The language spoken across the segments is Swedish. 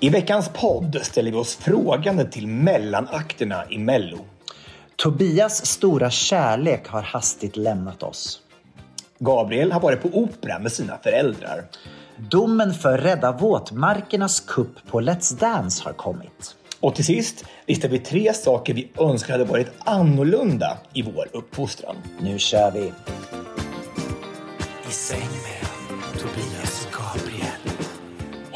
I veckans podd ställer vi oss frågande till mellanakterna i Mello. Tobias stora kärlek har hastigt lämnat oss. Gabriel har varit på opera med sina föräldrar. Domen för Rädda våtmarkernas kupp på Let's Dance har kommit. Och till sist listar vi tre saker vi önskar hade varit annorlunda i vår uppfostran. Nu kör vi! I säng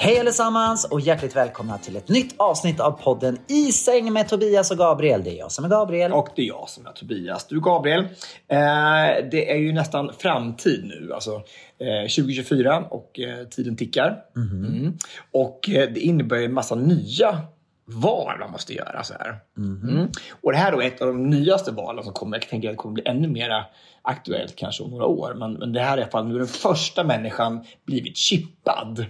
Hej allesammans och hjärtligt välkomna till ett nytt avsnitt av podden I säng med Tobias och Gabriel. Det är jag som är Gabriel. Och det är jag som är Tobias. Du Gabriel, eh, det är ju nästan framtid nu. Alltså eh, 2024 och eh, tiden tickar. Mm. Och eh, det innebär ju en massa nya val man måste göra. Så här. Mm. Och det här är då ett av de nyaste valen som kommer. Jag tänker att det kommer bli ännu mer aktuellt kanske om några år. Men, men det här är i alla fall nu den första människan blivit chippad.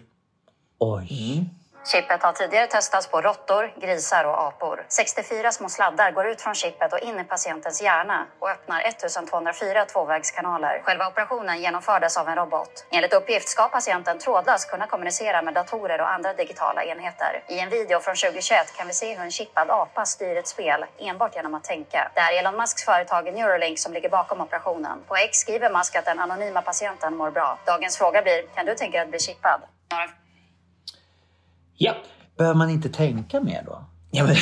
Oj. Chippet har tidigare testats på råttor, grisar och apor. 64 små sladdar går ut från chippet och in i patientens hjärna och öppnar 1204 tvåvägskanaler. Själva operationen genomfördes av en robot. Enligt uppgift ska patienten trådlöst kunna kommunicera med datorer och andra digitala enheter. I en video från 2021 kan vi se hur en chippad apa styr ett spel enbart genom att tänka. Det är Elon Musks företag Neuralink som ligger bakom operationen. På X skriver Musk att den anonyma patienten mår bra. Dagens fråga blir, kan du tänka dig att bli chippad? Några Ja, Behöver man inte tänka mer då? Ja, men,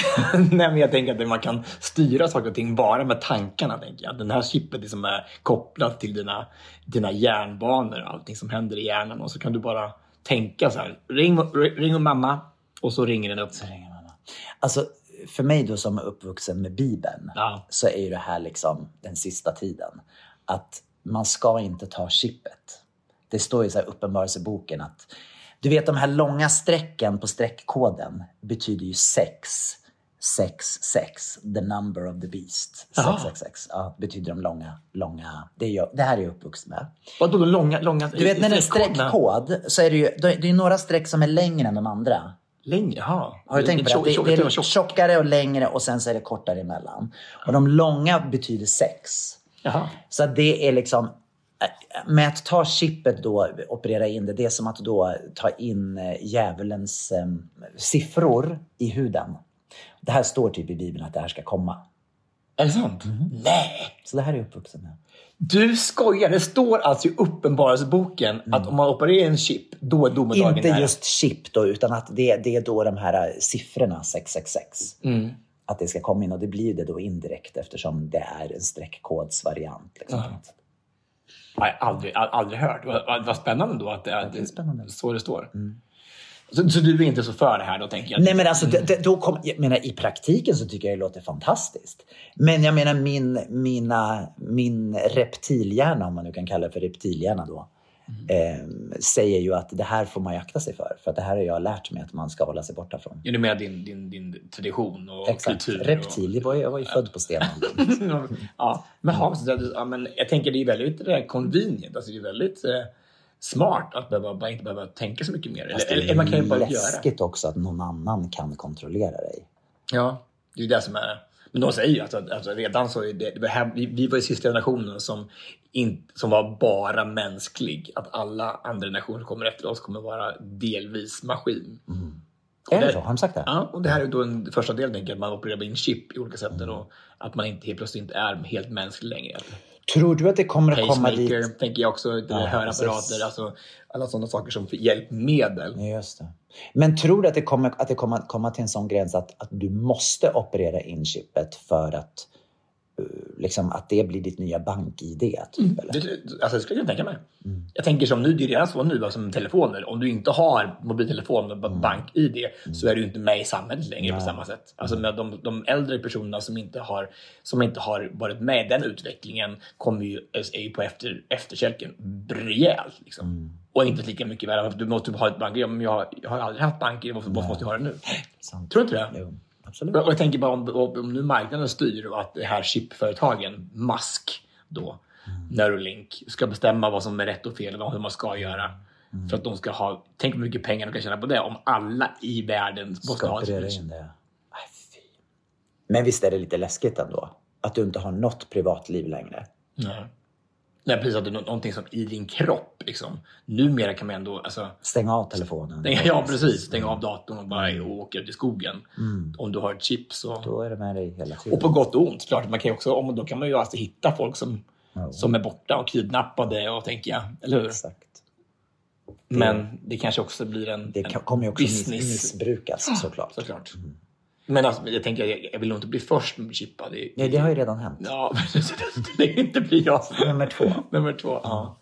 nej, men jag tänker att man kan styra saker och ting bara med tankarna. Tänker jag. Den här chippet liksom är kopplat till dina, dina hjärnbanor och allting som händer i hjärnan. Och så kan du bara tänka så här. Ring, ring mamma. Och så ringer den upp. Så ringer mamma. Alltså, för mig då som är uppvuxen med Bibeln Ja. så är ju det här liksom den sista tiden. Att man ska inte ta chippet. Det står ju så här i Uppenbarelseboken att du vet de här långa strecken på streckkoden betyder ju sex. Sex, sex. The number of the beast. Jaha. 666. Ja, betyder de långa, långa. Det, är jag, det här är jag uppvuxen med. Vadå långa, långa Du vet när det är streckkod så är det ju det är några streck som är längre än de andra. Längre? Jaha. Har du tänkt på det? Det? är tjock- tjockare och längre och sen så är det kortare emellan. Och de långa betyder sex. Jaha. Så det är liksom, med att ta chippet då, operera in det, det är som att då ta in eh, djävulens eh, siffror i huden. Det här står typ i Bibeln att det här ska komma. Är det sant? Mm. Nej! Så det här är uppvuxen med. Du skojar! Det står alltså i Uppenbarelseboken att om man opererar en chip, då är domedagen Mm. Inte nära. just chip då, utan att det, det är då de här eh, siffrorna 666. Mm. Att det ska komma in och det blir det då indirekt eftersom det är en streckkodsvariant. Liksom. Jag har aldrig, aldrig hört. Vad, vad, spännande då att det är, det är spännande. Mm. så det står. Så, så du är inte så för det här då, tänker jag? Nej men alltså, det, det, då kom, jag menar, i praktiken så tycker jag det låter fantastiskt. Men jag menar min, mina, min reptilhjärna, om man nu kan kalla det för reptilhjärna då, eh, säger ju att det här får man ju akta sig för. För att det här har jag lärt mig att man ska hålla sig borta från. Är du med din, din, din tradition och Exakt. kultur? Reptil, det var ju, jag var ju född på stenåldern. Och... ja, men, det- ja, men jag tänker det är väldigt det är convenient. Alltså, det är väldigt eh, smart att behöva, bara inte behöva tänka så mycket mer. Fast Eller, det eller man kan ju bara göra. läskigt också att någon annan kan kontrollera dig. Ja, det är det som är... Men de säger ju att att- redan så det, här, vi, vi var ju sista generationen som, in, som var bara mänsklig. Att alla andra generationer som kommer efter oss kommer vara delvis maskin. Är det så? Har de sagt det? Ja, och det här är då en första del, tänker jag, att man opererar in chip i olika sätt och att man inte helt plötsligt inte är helt mänsklig längre. Tror du att det kommer att komma Pacemaker dit? tänker jag också. Ja, hörapparater, alltså alla sådana saker som hjälpmedel. Just det. Men tror du att det kommer att det kommer att komma till en sån gräns att, att du måste operera in chippet för att liksom att det blir ditt nya bank-id? Typ, eller? Det, alltså, det skulle jag tänka mig. Jag tänker som nu, det är redan så nu alltså, med telefoner. Om du inte har mobiltelefon med bank-id så är du inte med i samhället längre på samma sätt. Alltså med de, de äldre personerna som inte, har, som inte har varit med i den utvecklingen kommer ju, är ju på efter, efterkälken rejält. Liksom. Och inte lika mycket värre. Du måste ha ett bank. Ja, men jag, jag har aldrig haft bank-id, varför måste jag ha det nu? Sant. Tror du inte det? Jo, absolut. Och jag tänker bara om, om nu marknaden styr och att det här chipföretagen, Musk då, Neuralink, ska bestämma vad som är rätt och fel och hur man ska göra. För att de ska ha, tänk hur mycket pengar de kan tjäna på det om alla i världen måste Ska ha ett in det. Aj, fy. Men visst är det lite läskigt ändå? Att du inte har något privatliv längre. Nej. Nej, precis. Att någonting som i din kropp. Liksom. Numera kan man ändå... Alltså, Stänga av telefonen. stänga, ja, precis. Stänga av datorn och bara åka ut i skogen. Om du har ett chip så... Då är det med dig hela Och tiden. på gott och ont. Klart, man kan också, om, då kan man ju alltså hitta folk som, som är borta och kidnappade, och tänker jag. Eller hur? Exakt. Men det kanske också blir en, Det en kommer ju också business. missbrukas såklart. Såklart. Men alltså, jag tänker, jag, jag vill nog inte bli först chippad. Det, Nej, det har ju redan hänt. Ja, men det inte blir jag. Nummer två. Nummer två. Ja.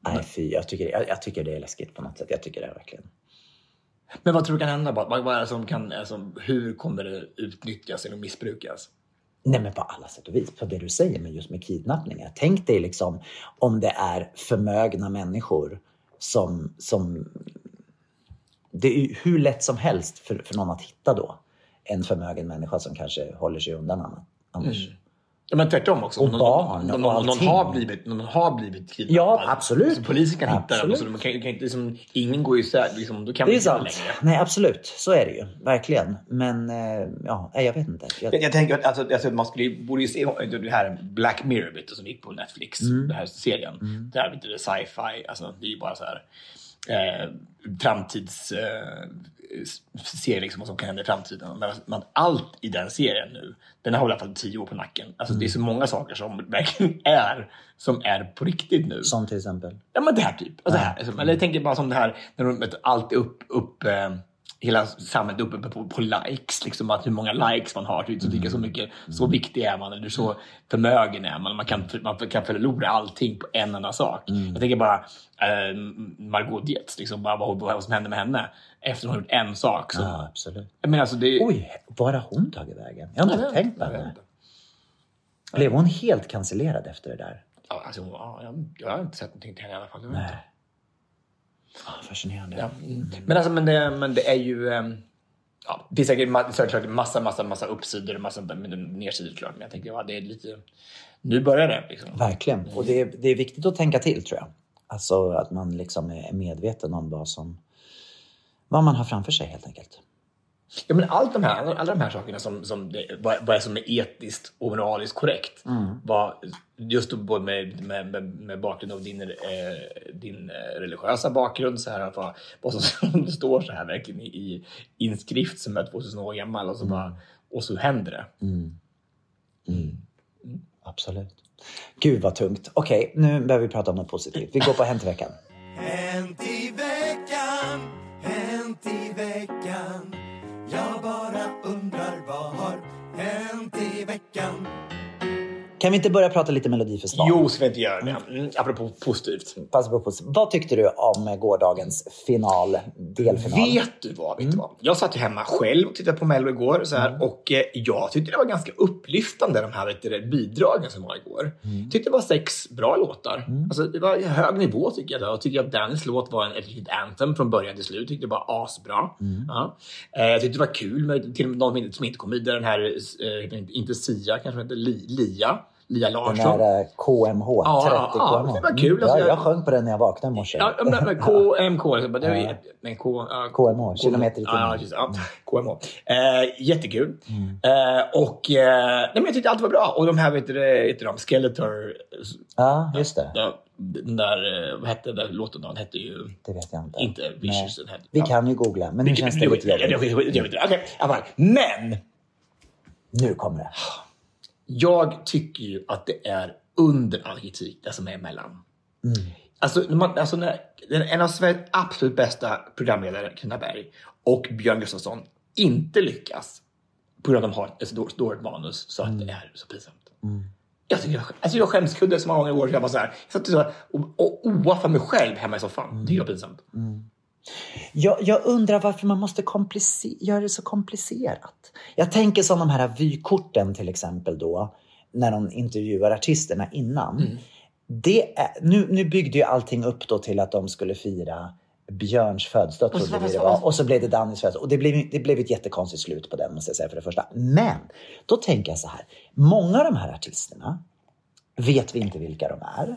Nej, fy. Jag tycker, jag, jag tycker det är läskigt på något sätt. Jag tycker det verkligen. Men vad tror du kan hända? Vad, vad är det som kan, alltså, hur kommer det utnyttjas eller missbrukas? Nej, men på alla sätt och vis. På det du säger med just med kidnappningar. Tänk dig liksom om det är förmögna människor som... som det är hur lätt som helst för, för någon att hitta då en förmögen människa som kanske håller sig undan annars. Ja, men tvärtom också. Och någon, barn någon, och någon, allting. har blivit, någon har blivit kidnappad. Ja, absolut. Så polisen kan hitta den. Absolut. Så de kan, kan liksom, ingen går isär. Liksom, då kan Det är sant. längre. Nej, absolut. Så är det ju. Verkligen. Men eh, ja, jag vet inte. Jag, Jag, jag tänker att alltså, alltså, man skulle, borde ju se det här Black Mirror du, som gick på Netflix. Mm. Den här serien. Det här är sci-fi. Alltså, det är ju bara så här eh, framtids... Eh, serie liksom vad som kan hända i framtiden. Men, men allt i den serien nu, den har i alla fall tio år på nacken. Alltså, Det är så många saker som verkligen är som är på riktigt nu. som till exempel. Ja men det här typ. Alltså, det här. Alltså, Eller jag tänker bara som det här när de, allt är upp, upp eh, hela samhället uppe på, på likes. Liksom, att hur många likes man har. Typ, så, vilka så, mycket, så viktig är man eller så förmögen är man. Man kan, man kan förlora allting på en enda sak. Jag tänker bara eh, Margot Dietz, liksom, bara vad, vad som hände med henne efter hon har gjort en sak. Så, Ja, absolut. menar, alltså, det, Oj, var har hon tagit vägen? Jag har inte Jag tänkt på henne. Blev hon helt cancellerad efter det där? Ja, alltså, ja, jag, jag har inte sett någonting till henne i alla fall. Nej. Ah, fascinerande. Ja. mm. Men, alltså, men, det, men det är ju... ehm, Ja, det finns säkert säkert massa, massa, massa uppsidor och massa nedsidor klart. Men jag tänkte, ja, det är lite... Nu börjar det. Liksom. Verkligen. Och det är, det är viktigt att tänka till tror jag. Alltså att man liksom är medveten om vad som vad man har framför sig helt enkelt. Ja, men allt de här, alla, alla de här sakerna som, som det, vad, vad är som är etiskt och moraliskt korrekt. Vad, just både med, med, med, med bakgrund av din, eh, din eh, religiösa bakgrund. Så här, vad, vad som, som det står så här verkligen i, i inskrift som är 2000 år gammal. Och så, bara, och så händer det. Absolut. Gud vad tungt. Okej, nu behöver vi prata om något positivt. Vi går på Hänt i veckan. Hänt i Kan vi inte börja prata lite Melodifestival? Jo, ska vi inte göra det? Mm, apropå positivt. Passa på positivt. Vad tyckte du om gårdagens final, delfinal? Vet du vad? Vet du vad? Jag satt ju hemma själv och tittade på Mello igår så här, och eh, jag tyckte det var ganska upplyftande de här vet du, bidragen som var igår. Jag tyckte det var sex bra låtar. Alltså, det var hög nivå tycker jag. Jag tycker att Dannys låt var en, riktigt anthem från början till slut. tyckte det var asbra. Ja. Eh, jag tyckte det var kul med till och med någon som inte kom vidare. Den här, eh, inte Sia, kanske Li, Lia. Lia Den Larsson. där eh, KMH, 30 ja, ja, KMH. det var kul. Mm. Alltså, ja, jag- jag sjöng på den när jag vaknade i morse. Ja, men, men KMK. så bara, Det var ju, men K, ja, KMH, kilometer i timmen. Ja, ja, KMH. Eh, jättekul. Eh, och eh, nej, men jag tyckte allt var bra. Och de här, vet du, heter de, Skeletor. Ja, just det. Ja, Den där, eh, vad hette den låten då? Den hette ju Det vet jag inte. inte. Vicious. Den hette, Vi ja. kan ju googla, men nu känns det lite Ja, jobbigt. Men Nu kommer det. Jag tycker ju att det är under all kritik, det som är emellan. Alltså, när man, alltså när, en av Sveriges absolut bästa programledare, Carina Berg, och Björn Gustafsson inte lyckas på grund av att de har ett så dåligt manus så att det är så pinsamt. Jag tycker alltså jag skämskudde så många gånger i år så jag bara så här, jag satt och, och för mig själv hemma i soffan. Det tycker jag är pinsamt. Jag, jag undrar varför man måste göra det så komplicerat. Jag tänker som de här vykorten till exempel då, när de intervjuar artisterna innan. Det är, nu, nu byggde ju allting upp då till att de skulle fira Björns födelsedag Och så- trodde vi det var. Och så blev det Dannys födelsedag. Och det blev, det blev ett jättekonstigt slut på den måste jag säga för det första. Men då tänker jag så här. Många av de här artisterna vet vi inte vilka de är.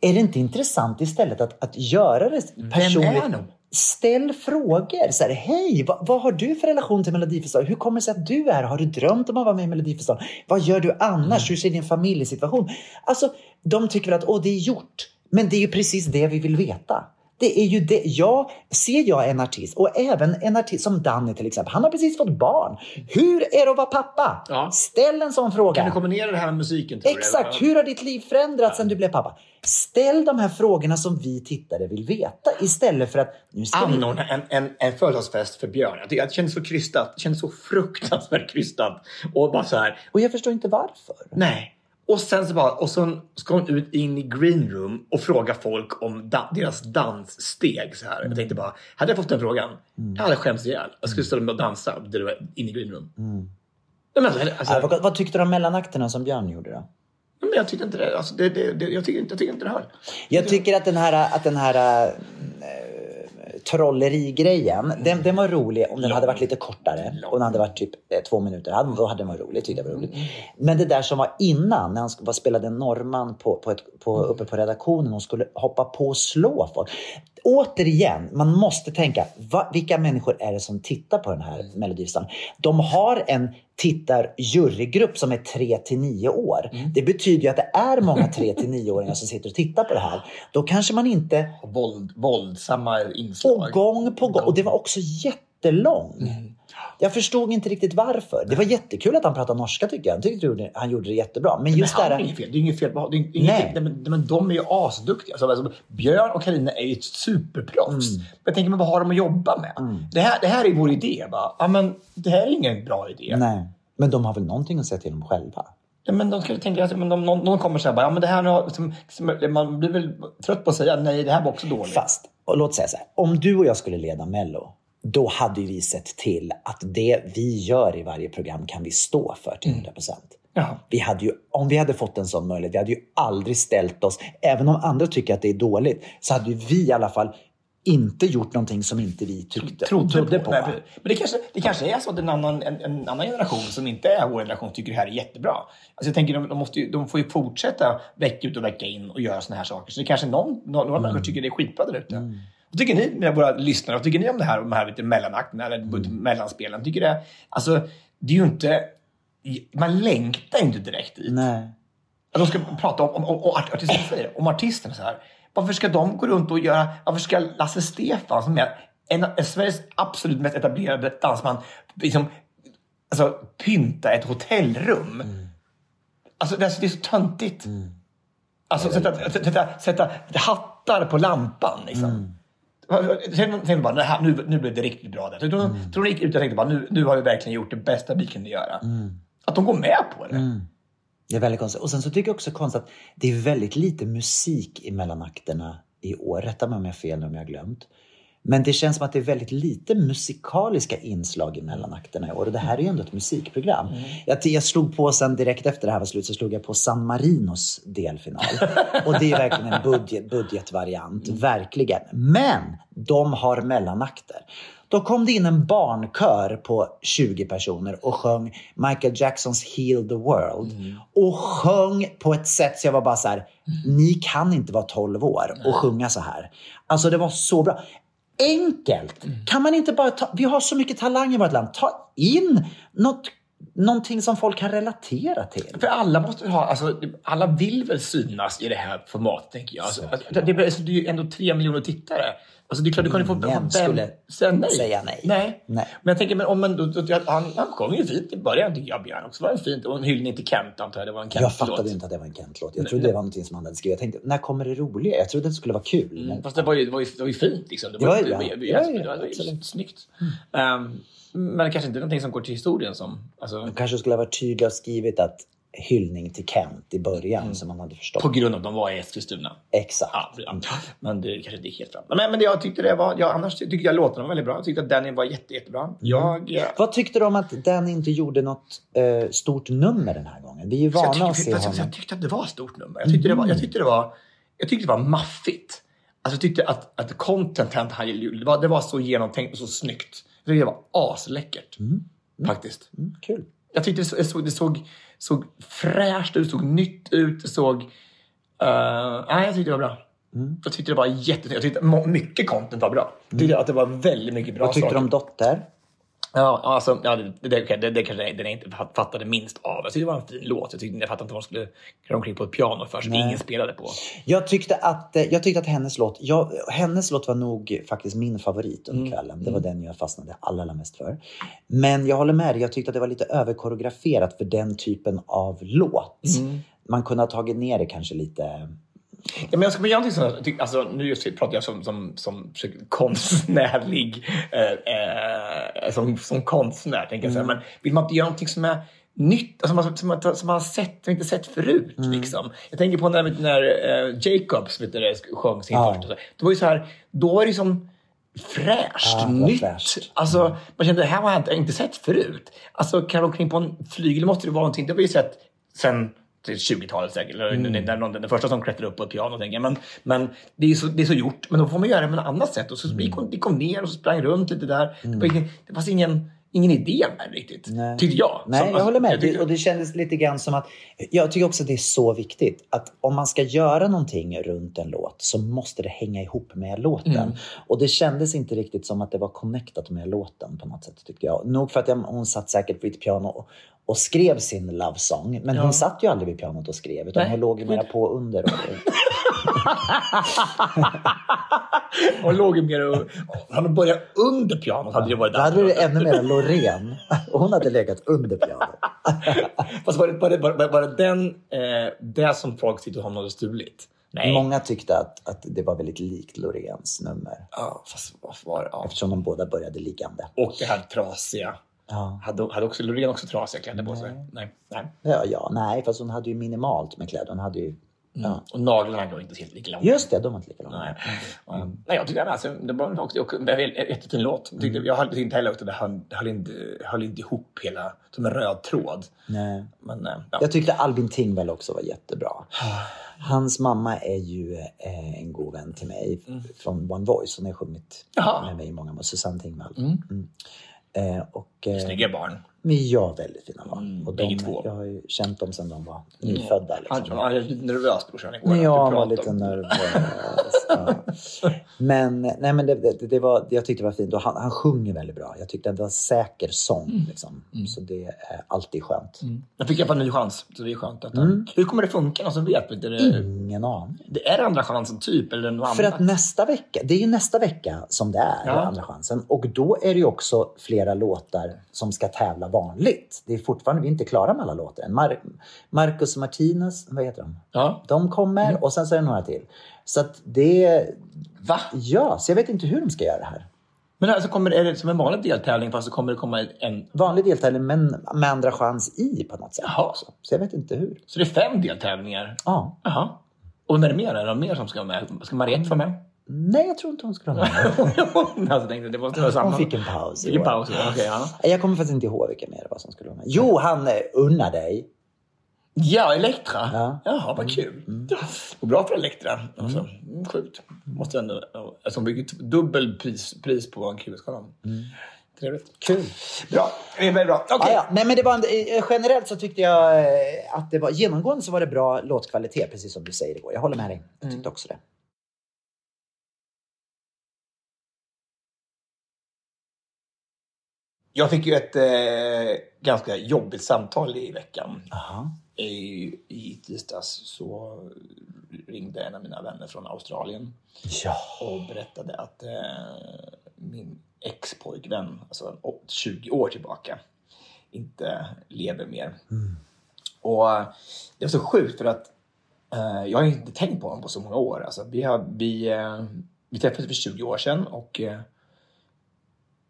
Är det inte intressant istället att, att göra det personligt? är de? Ställ frågor. Så här, Hej, vad, vad har du för relation till Melodifestivalen? Hur kommer det sig att du är här? Har du drömt om att vara med i Melodifestivalen? Vad gör du annars? Hur ser din familjesituation? Alltså, de tycker väl att Åh, det är gjort. Men det är ju precis det vi vill veta. Det är ju det. Jag, ser jag en artist, och även en artist som Danny till exempel. Han har precis fått barn. Hur är det att vara pappa? Ja. Ställ en sån fråga. Kan du kombinera det här med musiken? Exakt. Hur har ditt liv förändrats sen du blev pappa? Ställ de här frågorna som vi tittare vill veta istället för att nu ska vi... anordna en, en, en födelsedagsfest för Björn. Jag, tycker, jag känner så krystat. Jag känner så fruktansvärt krystat. Och bara så här, Och jag förstår inte varför. nej. Och sen så bara, och så ska hon ut in i green room och fråga folk om da, deras danssteg. Så här. Jag tänkte bara, hade jag fått den frågan, jag hade skämts ihjäl. Jag skulle ställa mig och dansa där du var in i green room. Nej, Men, alltså, alltså, Äh, vad, vad tyckte du om mellanakterna som Björn gjorde då? men jag tyckte inte det. Alltså, det, det, det jag, tycker, inte- jag tycker inte det höll. Jag tycker att den här, att den här äh, trollerigrejen, den, den var rolig om den hade varit lite kortare. Om den hade varit typ eh, två minuter, då hade den varit rolig. Tyckte jag var roligt. Men det där som var innan, när han var- spelade norrman på, på ett, på, uppe på redaktionen och skulle hoppa på och slå folk. Återigen, man måste tänka, va, vilka människor är det som tittar på den här Melodifestivalen? De har en tittar-jurygrupp som är 3 till 9 år. Det betyder ju att det är många 3 till 9-åringar som sitter och tittar på det här. Då kanske man inte våld, våldsamma inslag. och gång på gång. Och det var också jättelång. Jag förstod inte riktigt varför. Det var jättekul att han pratade norska tycker jag. Jag tyckte han gjorde- han det jättebra. Men just men han är här... inget fel. Det är inget fel. på- Det är inget, Nej. Nej. Men, men de är ju asduktiga. Alltså, alltså, Björn och Karina är ju ett superproffs. Mm. Men jag tänker, men vad har de att jobba med? Det, här, det här är vår idé. Bara. Ja, men det här är ingen bra idé. Nej. Men de har väl någonting att säga till om själva? Ja, men de skulle tänka, alltså, men de, någon, någon kommer säga bara, ja men det här har- som, som, man blir väl trött på att säga nej, det här var också dåligt. Fast, och låt säga så här. Om du och jag skulle leda Mello, då hade vi sett till att det vi gör i varje program kan vi stå för till 100 procent. Ja. Vi hade ju, om vi hade fått en sån möjlighet, vi hade ju aldrig ställt oss, även om andra tycker att det är dåligt, så hade vi i alla fall inte gjort någonting som inte vi tyckte, Trodde, på. Nej, va? men det kanske, det kanske är så att en annan, en, en annan generation som inte är vår generation tycker det här är jättebra. Alltså jag tänker de, de, måste ju, de får ju fortsätta vecka ut och vecka in och göra såna här saker. Så det kanske någon, några människor tycker det är skitbra där ute. Vad tycker ni, mina våra lyssnare, vad tycker ni om det här, om de här lite mellanakterna eller mm. mellanspelen? Tycker det, alltså, det är ju inte, man längtar inte direkt dit. Nej. Att de ska prata om, om, om, om, artisterna, säger, om artisterna så här. Varför ska de gå runt och göra, varför ska Lasse Stefan som är en av Sveriges absolut mest etablerade dansman liksom, alltså, pynta ett hotellrum? Alltså det är, det är så töntigt. Alltså sätta, sätta, sätta hattar på lampan liksom. Sen, sen bara, "Nej, här- nu, nu blev det riktigt bra. Där. Tror, mm. tror de gick ut och tänkte bara, nu, nu har vi verkligen gjort det bästa vi kunde göra. Att de går med på det. Det är väldigt konstigt. Och sen så tycker jag också konstigt att det är väldigt lite musik i mellanakterna i år. Rätta mig om jag har fel om jag har glömt. Men det känns som att det är väldigt lite musikaliska inslag i mellanakterna i år. Och det här är ju ändå ett musikprogram. Jag, jag slog på sen direkt efter det här var slut så slog jag på San Marinos delfinal. Och det är verkligen en budget, budgetvariant. Verkligen. Men de har mellanakter. Då kom det in en barnkör på 20 personer och sjöng Michael Jacksons Heal the World. Och sjöng på ett sätt så jag var bara så här, ni kan inte vara 12 år och sjunga så här. Alltså det var så bra. Enkelt! Kan man inte bara ta, vi har så mycket talang i vårt land. Ta in något någonting som folk kan relatera till. För alla måste ha, alltså, alla vill väl synas i det här formatet, tänker jag. Alltså, det, det, alltså, det är ju ändå tre miljoner tittare. Alltså, det är klart, du kan ju få... Vem- skulle säga nej. säga nej. nej. Nej. Men jag tänker, men om man, då, då, han, han sjöng ju fint i början, tycker jag, Björn också. Var en fint. Och en hyllning till Kent, antar jag. Det var en Jag Kent-låt. fattade inte att det var en Kent-låt. Jag trodde det var någonting som han hade skrivit. Jag tänkte, när kommer det roliga? Jag trodde det skulle vara kul. Men Fast det var ju, det var ju, det var ju fint. Liksom. Det var, ja. Mm. Men kanske inte någonting som går till historien som... Alltså, de kanske skulle ha varit tydliga och skrivit att hyllning till Kent i början så man hade förstått. på grund av att de var i Eskilstuna. Exakt. Ja, ja. Men det kanske inte gick helt fram. Men, men jag tyckte det var... Jag, annars tyckte jag låtarna var väldigt bra. Jag tyckte att Danny var jätte, jättebra. Jag... eh, Vad tyckte du om att Dan inte gjorde något eh, stort nummer den här gången? Vi är ju Så jag, vana att tyckte, se fast jag, honom. jag tyckte att det var ett stort nummer. Jag tyckte, det, var, jag tyckte, det, var, jag tyckte det var maffigt. Alltså jag tyckte att, att content han gjort, det var, det var så genomtänkt och så snyggt. Jag tyckte det var asläckert. Faktiskt. Mm, kul. Jag tyckte det, så- det, såg, det såg, såg fräscht ut, såg nytt ut, det såg... Uh, nej, jag tyckte det var bra. Mm. Jag tyckte det var jätte... Jag tyckte mycket content var bra. Jag tyckte att det var väldigt mycket bra Vad tyckte du om Dotter? Ja, alltså, ja, det, det, det, det, kanske den inte fattade minst av. Jag tyckte det var en fin låt. Jag, tyckte, jag fattade inte vad de skulle köra omkring på ett piano för som ingen spelade på. Jag tyckte att, eh, jag tyckte att hennes, låt, jag, hennes låt var nog faktiskt min favorit Mm. under kvällen. Det var den jag fastnade allra, allra mest för. Men jag håller med dig, jag tyckte att det var lite överkoreograferat för den typen av låt. Mm. Man kunde ha tagit ner det kanske lite... Ja, men jag ska göra någonting sånt. Alltså, nu just pratar jag som, som, som konstnärlig. Eh, eh, som, som konstnär, tänker jag säga. Men vill man inte göra någonting som är nytt, alltså, som, som, som, som man har sett, som inte sett förut. Liksom. Jag tänker på när, när eh, Jacobs vet du, sjöng sin Ja. första. Det var ju så här, då var det som fräscht, Ja, nytt. fräscht. Alltså, man kände det här har jag inte, sett förut. Alltså, kan de omkring på en flygel måste det vara någonting. Det har vi ju sett sen till 20-talet säkert. Mm. den första som klättrade upp på ett piano. Tänker jag. Men, men det, är så, det är så gjort. Men då får man göra det på ett annat sätt. Och så Mm. vi, kom, vi kom ner och sprang runt lite där. Det, var ingen, det fanns ingen, ingen idé med det riktigt. Nej. Tyckte jag. Nej, Som- jag håller med. jag tyckte- det, och det kändes lite grann som att... Jag tycker också att det är så viktigt att om man ska göra någonting runt en låt så måste det hänga ihop med låten. Mm. Och det kändes inte riktigt som att det var connectat med låten på något sätt tyckte jag. Nog för att jag, hon satt säkert vid ett piano och, och skrev sin love song. Men hon satt ju aldrig vid pianot och skrev utan Nej. hon låg ju mera på under. Och, låg ju mer och... Han börjat under pianot hade det varit då hade du ännu mer Loreen. Och hon hade legat under pianot. Fast var det, var det, var det, den, eh, det som folk tyckte hon hade stulit? Nej. Många tyckte att, att det var väldigt likt Loreens nummer. Ja, fast vad var det? Ja. Eftersom de båda började liggande. Och det här trasiga. Ja. Hade, hade också Loreen också trasiga kläder på sig? Nej. Nej. Ja, ja, nej, fast hon hade ju minimalt med kläder. Hon hade ju... Ja. Och naglarna var inte helt lika långa. Just det, de var inte lika långa. Nej. Mm. Nej, jag tyckte alltså, det var också, en jättefin låt. Jag, tyckte, jag tyckte inte heller att det höll, höll, inte, höll inte ihop hela som en röd tråd. Nej. Men, eh, ja. Jag tyckte Albin Tingvall också var jättebra. Hans mamma är ju eh, en god vän till mig från One Voice. Hon har sjungit Jaha. med mig i många år. Susanne Tingvall. Eh, och, eh, Snygga barn men ja, väldigt fina barn. och bägge de, två. Jag har ju känt dem sedan de var nyfödda. Han, Liksom. han är lite nervös brorsan igår. Jag vi var lite nervös. ja. Men, nej, men det, det, det var, jag tyckte det var fint. Och han, han sjunger väldigt bra. Jag tyckte att det var säker sång. Liksom. Så det är alltid skönt. Jag fick i alla fall en ny chans. Så det är skönt. Att, Hur kommer det funka? Någon som vet? vet det, Ingen aning. det är andra chansen typ? Eller något För annat? att nästa vecka, det är ju nästa vecka som det är, Ja. Andra chansen. Och då är det ju också flera låtar som ska tävla vanligt. Det är fortfarande, vi är inte klara med alla låtar än. Mar- Marcus och Martinez, vad heter de? Ja. De kommer och sen så är det några till. Så att det... Va? Ja, så jag vet inte hur de ska göra det här. Men alltså kommer, är det som en vanlig deltävling fast så kommer det komma en... Vanlig deltävling men med andra chans i på något sätt. Jaha. också. Så jag vet inte hur. Så det är fem deltävlingar? Ja. Jaha. Och när är det mer? Är det mer som ska vara med? Ska Mariette vara med? Nej, jag tror inte hon skulle ha med. alltså, tänkte, det måste vara samma. Hon fick en paus. Fick en paus. Okej, ja. Jag kommer faktiskt inte ihåg vilka mer det var som skulle vara med. Jo, han eh, unnar dig. Ja, Elektra. Ja. Jaha, vad kul. Ja. Och bra för Elektra. Alltså, mm. Sjukt. Måste ändå... Alltså, hon fick ju dubbel pris, pris på en QS-kanal. Trevligt. Kul. Bra. Det är väldigt bra. Okej. Ah, ja. Nej, men det var en, eh, generellt så tyckte jag eh, att det var genomgående så var det bra låtkvalitet, precis som du säger igår. Jag håller med dig. Jag tyckte också det. Jag fick ju ett eh, ganska jobbigt samtal i veckan. Aha. I, I tisdags så ringde en av mina vänner från Australien Ja. och berättade att eh, min ex-pojkvän, alltså å- 20 år tillbaka, inte lever mer. Och eh, det var så sjukt för att eh, jag har inte tänkt på honom på så många år. Alltså, vi, har, vi, eh, vi träffades för 20 år sedan och eh,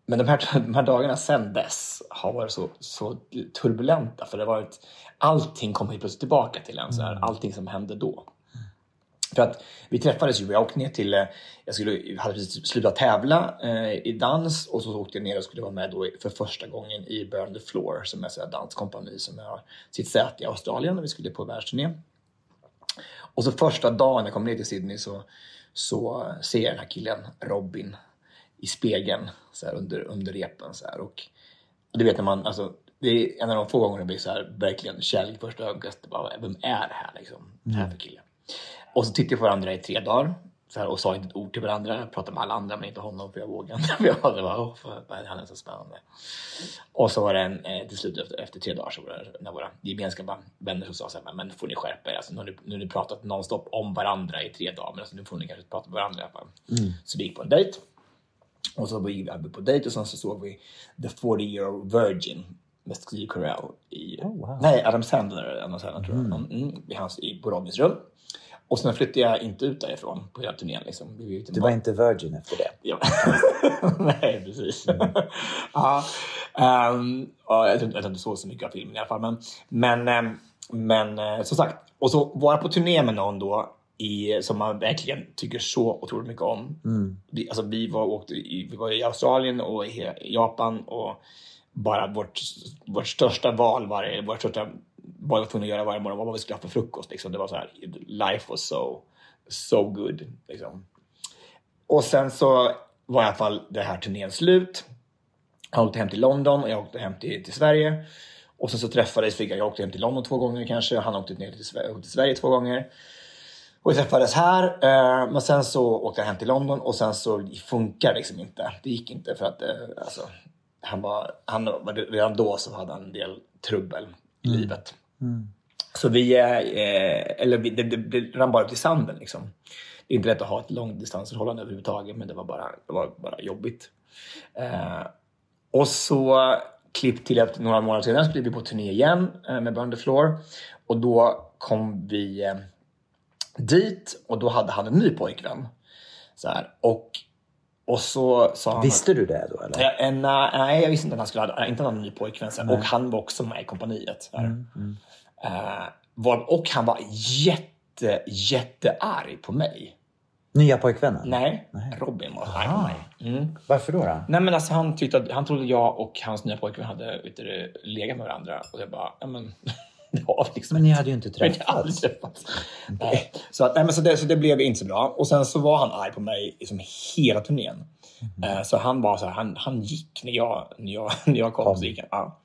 men de här, de här dagarna sedan dess har varit så, så turbulenta för det har varit allting kommer helt plötsligt tillbaka till en. Så här, allting som hände då. För att vi träffades ju, jag åkte ner till, eh, jag skulle, hade precis slutat tävla eh, i dans och så åkte jag ner och skulle vara med då för första gången i Burn the Floor som är ett danskompani som har sitt säte i Australien och vi skulle på världsturné. Och så första dagen jag kom ner till Sydney så, så ser jag den här killen, Robin, i spegeln så här, under, under repen. Så här. Och du vet när man, alltså, det är en av de få gånger det blir så här, verkligen kärlek i första. Bara, Vem är det här liksom? Det här för kille? Och så tittade vi på varandra i tre dagar så här, och sa inte ett ord till varandra. Jag pratade med alla andra men inte honom för jag vågade inte. Jag bara, oh, fan, han är så spännande. Och så var det en, eh, till slut efter, efter tre dagar så var det när våra gemensamma vänner som sa så här, men får ni skärpa er. Alltså, nu, har ni, nu har ni pratat nonstop om varandra i tre dagar men alltså, nu får ni kanske prata med varandra. fall. Så vi gick på en dejt. Och så gick vi på dejt och sen så såg vi The 40 year virgin med Steve Carell i... Nej, Adam Sandler, Adam Sandler tror jag. Mm, i hans, i, på Robins rum. Och sen flyttade jag inte ut därifrån på hela turnén. Liksom. Du var inte virgin efter det? Ja. Nej, precis. ja. Um, ja, jag tror inte inte såg så mycket av filmen i alla fall. Men, men, ehm, men eh, som sagt, och så vara på turné med någon då i, som man verkligen tycker så otroligt mycket om. Vi, alltså, vi, var, åkte i, vi var i Australien och i Japan och bara vårt, vårt största val var, vårt största vad vi tvungna att göra varje morgon var vad vi skulle ha för frukost. Liksom. Det var så här, life was so, so good. Liksom. Och sen så var i alla fall det här turnén slut. Han åkte hem till London och jag åkte hem till, till Sverige. Och sen så träffades vi, jag åkte hem till London två gånger kanske, han åkte ner till, till Sverige två gånger. Och vi träffades här, eh, men sen så åkte jag hem till London och sen så funkar det liksom inte. Det gick inte för att eh, alltså, han var, han, redan då så hade han en del trubbel i livet. Så vi, eh, eller vi, det, det, det rann bara ut i sanden liksom. Det är inte lätt att ha ett långdistansförhållande överhuvudtaget, men det var bara, det var bara jobbigt. Eh, och så klipp till efter några månader senare skulle vi på turné igen eh, med Burn the Floor. Och då kom vi dit och då hade han en ny pojkvän. Så här. Och, och så sa han... Visste du det då eller? Ja, en, eh, nej, jag visste inte att han skulle ha inte ha en ny pojkvän. Så här. Och han var också med i kompaniet. Så här. Eh, var, och han var jätte, jättearg på mig. Nya pojkvännen? Nej, Robin var arg på mig. Mm. Varför då? då? Nej men alltså han tyckte att, han trodde jag och hans nya pojkvän hade vet du, legat med varandra. Och jag bara, ja men det har vi liksom Men ni hade ju inte träffats. träffats. Nej. Så, att, nej, men så, det, så det blev inte så bra. Och sen så var han arg på mig liksom hela turnén. Eh, så han var så här, han, han gick när jag, när jag, när jag kom. Så gick han, ja.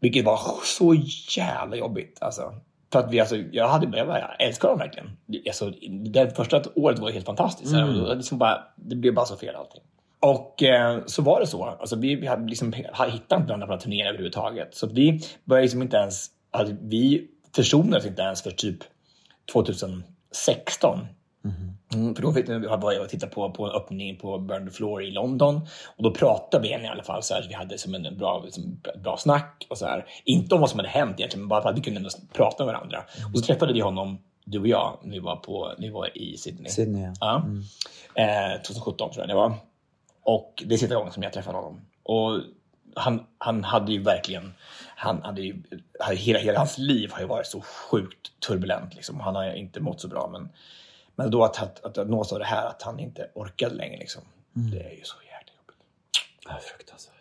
Vilket var så jävla jobbigt. Alltså. För att vi, alltså, jag, hade, jag, bara, jag älskar dem verkligen. Alltså, det första året var helt fantastiskt. Så här, och det liksom bara, det blev bara så fel allting. Och eh, så var det så. Alltså, vi, vi hade liksom, hittat inte varandra på här turnén överhuvudtaget. Så att vi började liksom inte ens... Alltså, vi försonades inte ens för typ 2016. Mm, för då fick vi var jag tittade på, på en öppning på Burn the Floor i London. Och då pratade vi i alla fall. Så här, vi hade som en bra, liksom, bra snack. Och så här. Inte om vad som hade hänt egentligen, men bara att vi kunde ändå prata med varandra. Och så träffade vi honom, du och jag, när vi var, på, när vi var i Sydney. Sydney, ja. Ja. Eh, 2017 tror jag det var. Och det är sista gången som jag träffade honom. Och han, han hade ju verkligen, han hade ju, hela, hela hans liv har ju varit så sjukt turbulent. Liksom. Han har ju inte mått så bra. Men, men då att, att, att, att nås av det här, att han inte orkade längre. Liksom. Det är ju så jävla jobbigt. Ja, fruktansvärt.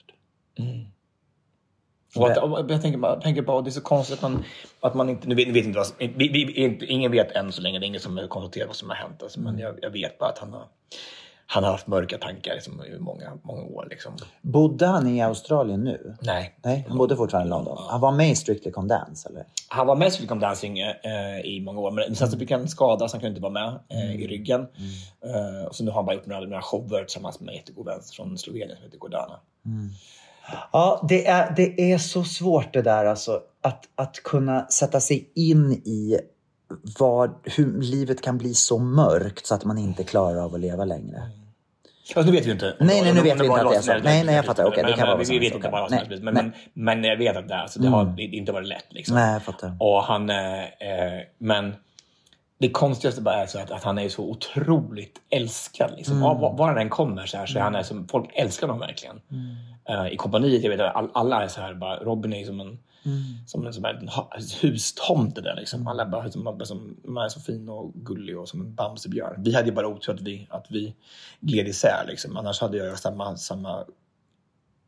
Och att, och jag tänker bara, tänker bara, det är så konstigt att man, att man inte, nu vet, vet inte vad, vi, vi, ingen vet än så länge, det är ingen som har konstaterat vad som har hänt. Alltså, men jag, jag vet bara att han har, han har haft mörka tankar liksom, i många, många år. Liksom. Bodde han i Australien nu? Nej. Nej, han bodde fortfarande i London. Han var med i Strictly Come Dance eller? Han var med i Strictly Come Dancing eh, i många år, men sen så fick han skada så han kunde inte vara med eh, i ryggen. Eh, och så nu har han bara gjort några, några shower tillsammans med en jättegod vän från Slovenien som heter Gordana. Ja, det är, det är så svårt det där alltså. Att, att kunna sätta sig in i vad, hur livet kan bli så mörkt så att man inte klarar av att leva längre. Alltså, nu vet vi inte. Nej, nej, nu vet vi inte att det är så. Nej, nej, jag fattar. Okej, det kan vara Vi vet inte Nej. Men, nej. men, men jag vet att det, alltså, det har inte varit lätt. Liksom. Nej, jag fattar. Och han, eh, eh, men det konstigaste bara är så att, att han är så otroligt älskad. Liksom. Mm. Var, han än kommer så, här, så är han är som, folk älskar honom verkligen. Eh, I kompaniet, jag vet att all, alla är så här, bara, Robin är som en, som en, som en hustomte där. Liksom. Alla bara, som, bara som, man är så fin och gullig och som en Bamsebjörn. Vi hade ju bara otur att vi, att vi gled isär. Liksom. Annars hade jag samma, samma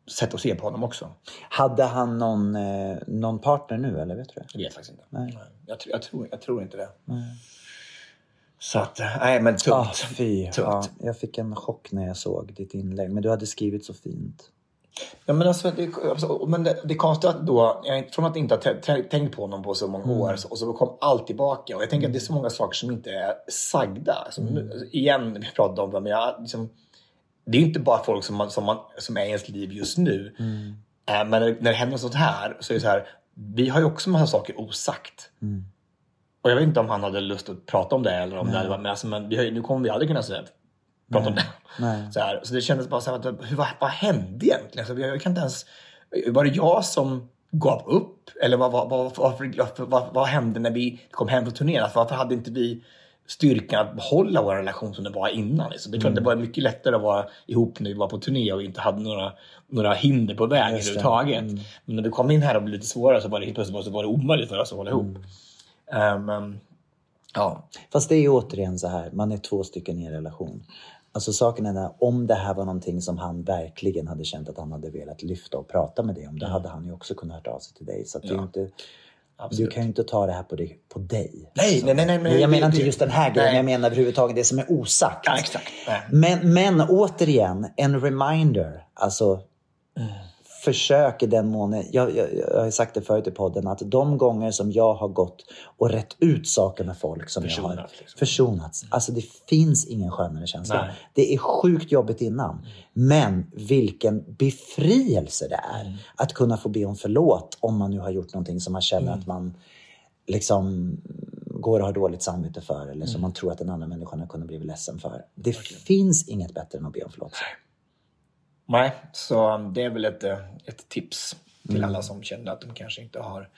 sätt att se på honom också. Hade han någon, eh, någon partner nu eller vet du? Jag vet faktiskt inte. Nej. Jag, jag, tror, jag tror inte det. Så att, eh, nej men tungt. Ah, fy. tungt. Ja, jag fick en chock när jag såg ditt inlägg. Men du hade skrivit så fint. Ja, men alltså, det, alltså, men det, det är konstigt att då, jag, från att inte ha t- t- tänkt på honom på så många år, så, och så kom allt tillbaka. Och jag tänker att det är så många saker som inte är sagda. Som nu, igen, vi pratade om det, men jag, liksom, det är ju inte bara folk som, man, som, man, som är i ens liv just nu. Eh, men när, när det händer sånt här, så är det så här, vi har ju också massa saker osagt. Och jag vet inte om han hade lust att prata om det eller om det hade varit med. Alltså, men vi har, nu kommer vi aldrig kunna säga, prata om det. Nej. Så, här, så det kändes bara så här, att, hur, vad, vad hände egentligen? Alltså, jag, jag kan inte ens, var det jag som gav upp? Eller vad, vad, vad, varför, vad, vad hände när vi kom hem från turnén? Alltså, varför hade inte vi styrkan att behålla vår relation som det var innan? Liksom? Det är klart Mm. det var mycket lättare att vara ihop när vi var på turné och inte hade några, några hinder på vägen överhuvudtaget. Men när vi kom in här och blev lite svårare så var det helt plötsligt så var det omöjligt för oss att hålla ihop. Mm. Men, ja. Fast det är ju återigen så här, man är två stycken i en relation. Alltså saken är den, om det här var någonting som han verkligen hade känt att han hade velat lyfta och prata med dig om, då hade han ju också kunnat höra av sig till dig. Så ju inte, du kan ju inte ta det här på dig. På dig. Nej, nej, nej, nej, men jag menar inte just den här grejen, nej. jag menar överhuvudtaget det som är osagt. Ja, exakt. Nej. Men, men återigen, en reminder. Alltså, försök i den mån... Jag, jag, jag har sagt det förut i podden att de gånger som jag har gått och rätt ut saker med folk som jag har liksom. försonats. Alltså det finns ingen skönare känsla. Nej. Det är sjukt jobbigt innan. Men vilken befrielse det är Mm. att kunna få be om förlåt om man nu har gjort någonting som man känner Mm. att man liksom går och har dåligt samvete för eller Mm. som man tror att den andra människan har kunnat bli ledsen för. Det finns inget bättre än att be om förlåtelse. Nej, så det är väl ett, eh, ett tips till Mm. alla som känner att de kanske inte har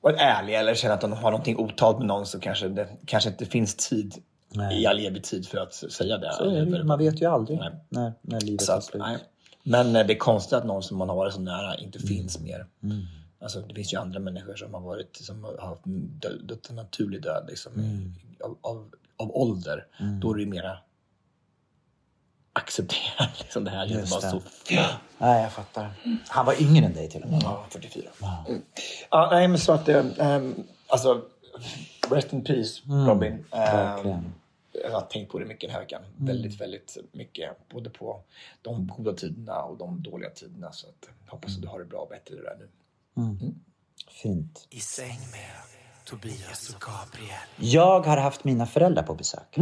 varit ärliga eller känner att de har någonting otalt med någon så kanske det kanske inte finns tid Nej. i all evig tid för att säga det. Så är det, man vet ju aldrig Nej. när, när livet Så att, slut. nej. Men eh, det är konstigt att någon som man har varit så nära inte finns mer. Mm. Alltså, det finns ju andra människor som har varit som har haft dö- dött en naturlig död liksom, Mm. av, av, av ålder. Då är det ju mera accepterat. Liksom, det här Just bara det. så Nej, jag fattar. Han var yngre än dig till och med. Ja, 44. Mm. Ja, nej, men så att... Um, alltså, rest in peace, Robin. Um, verkligen. jag har tänkt på det mycket den här veckan. Väldigt, väldigt mycket. Både på de goda tiderna och de dåliga tiderna. Så att, jag hoppas att du har det bra och bättre där nu. Fint. I säng med Tobias och Gabriel. Jag har haft mina föräldrar på besök.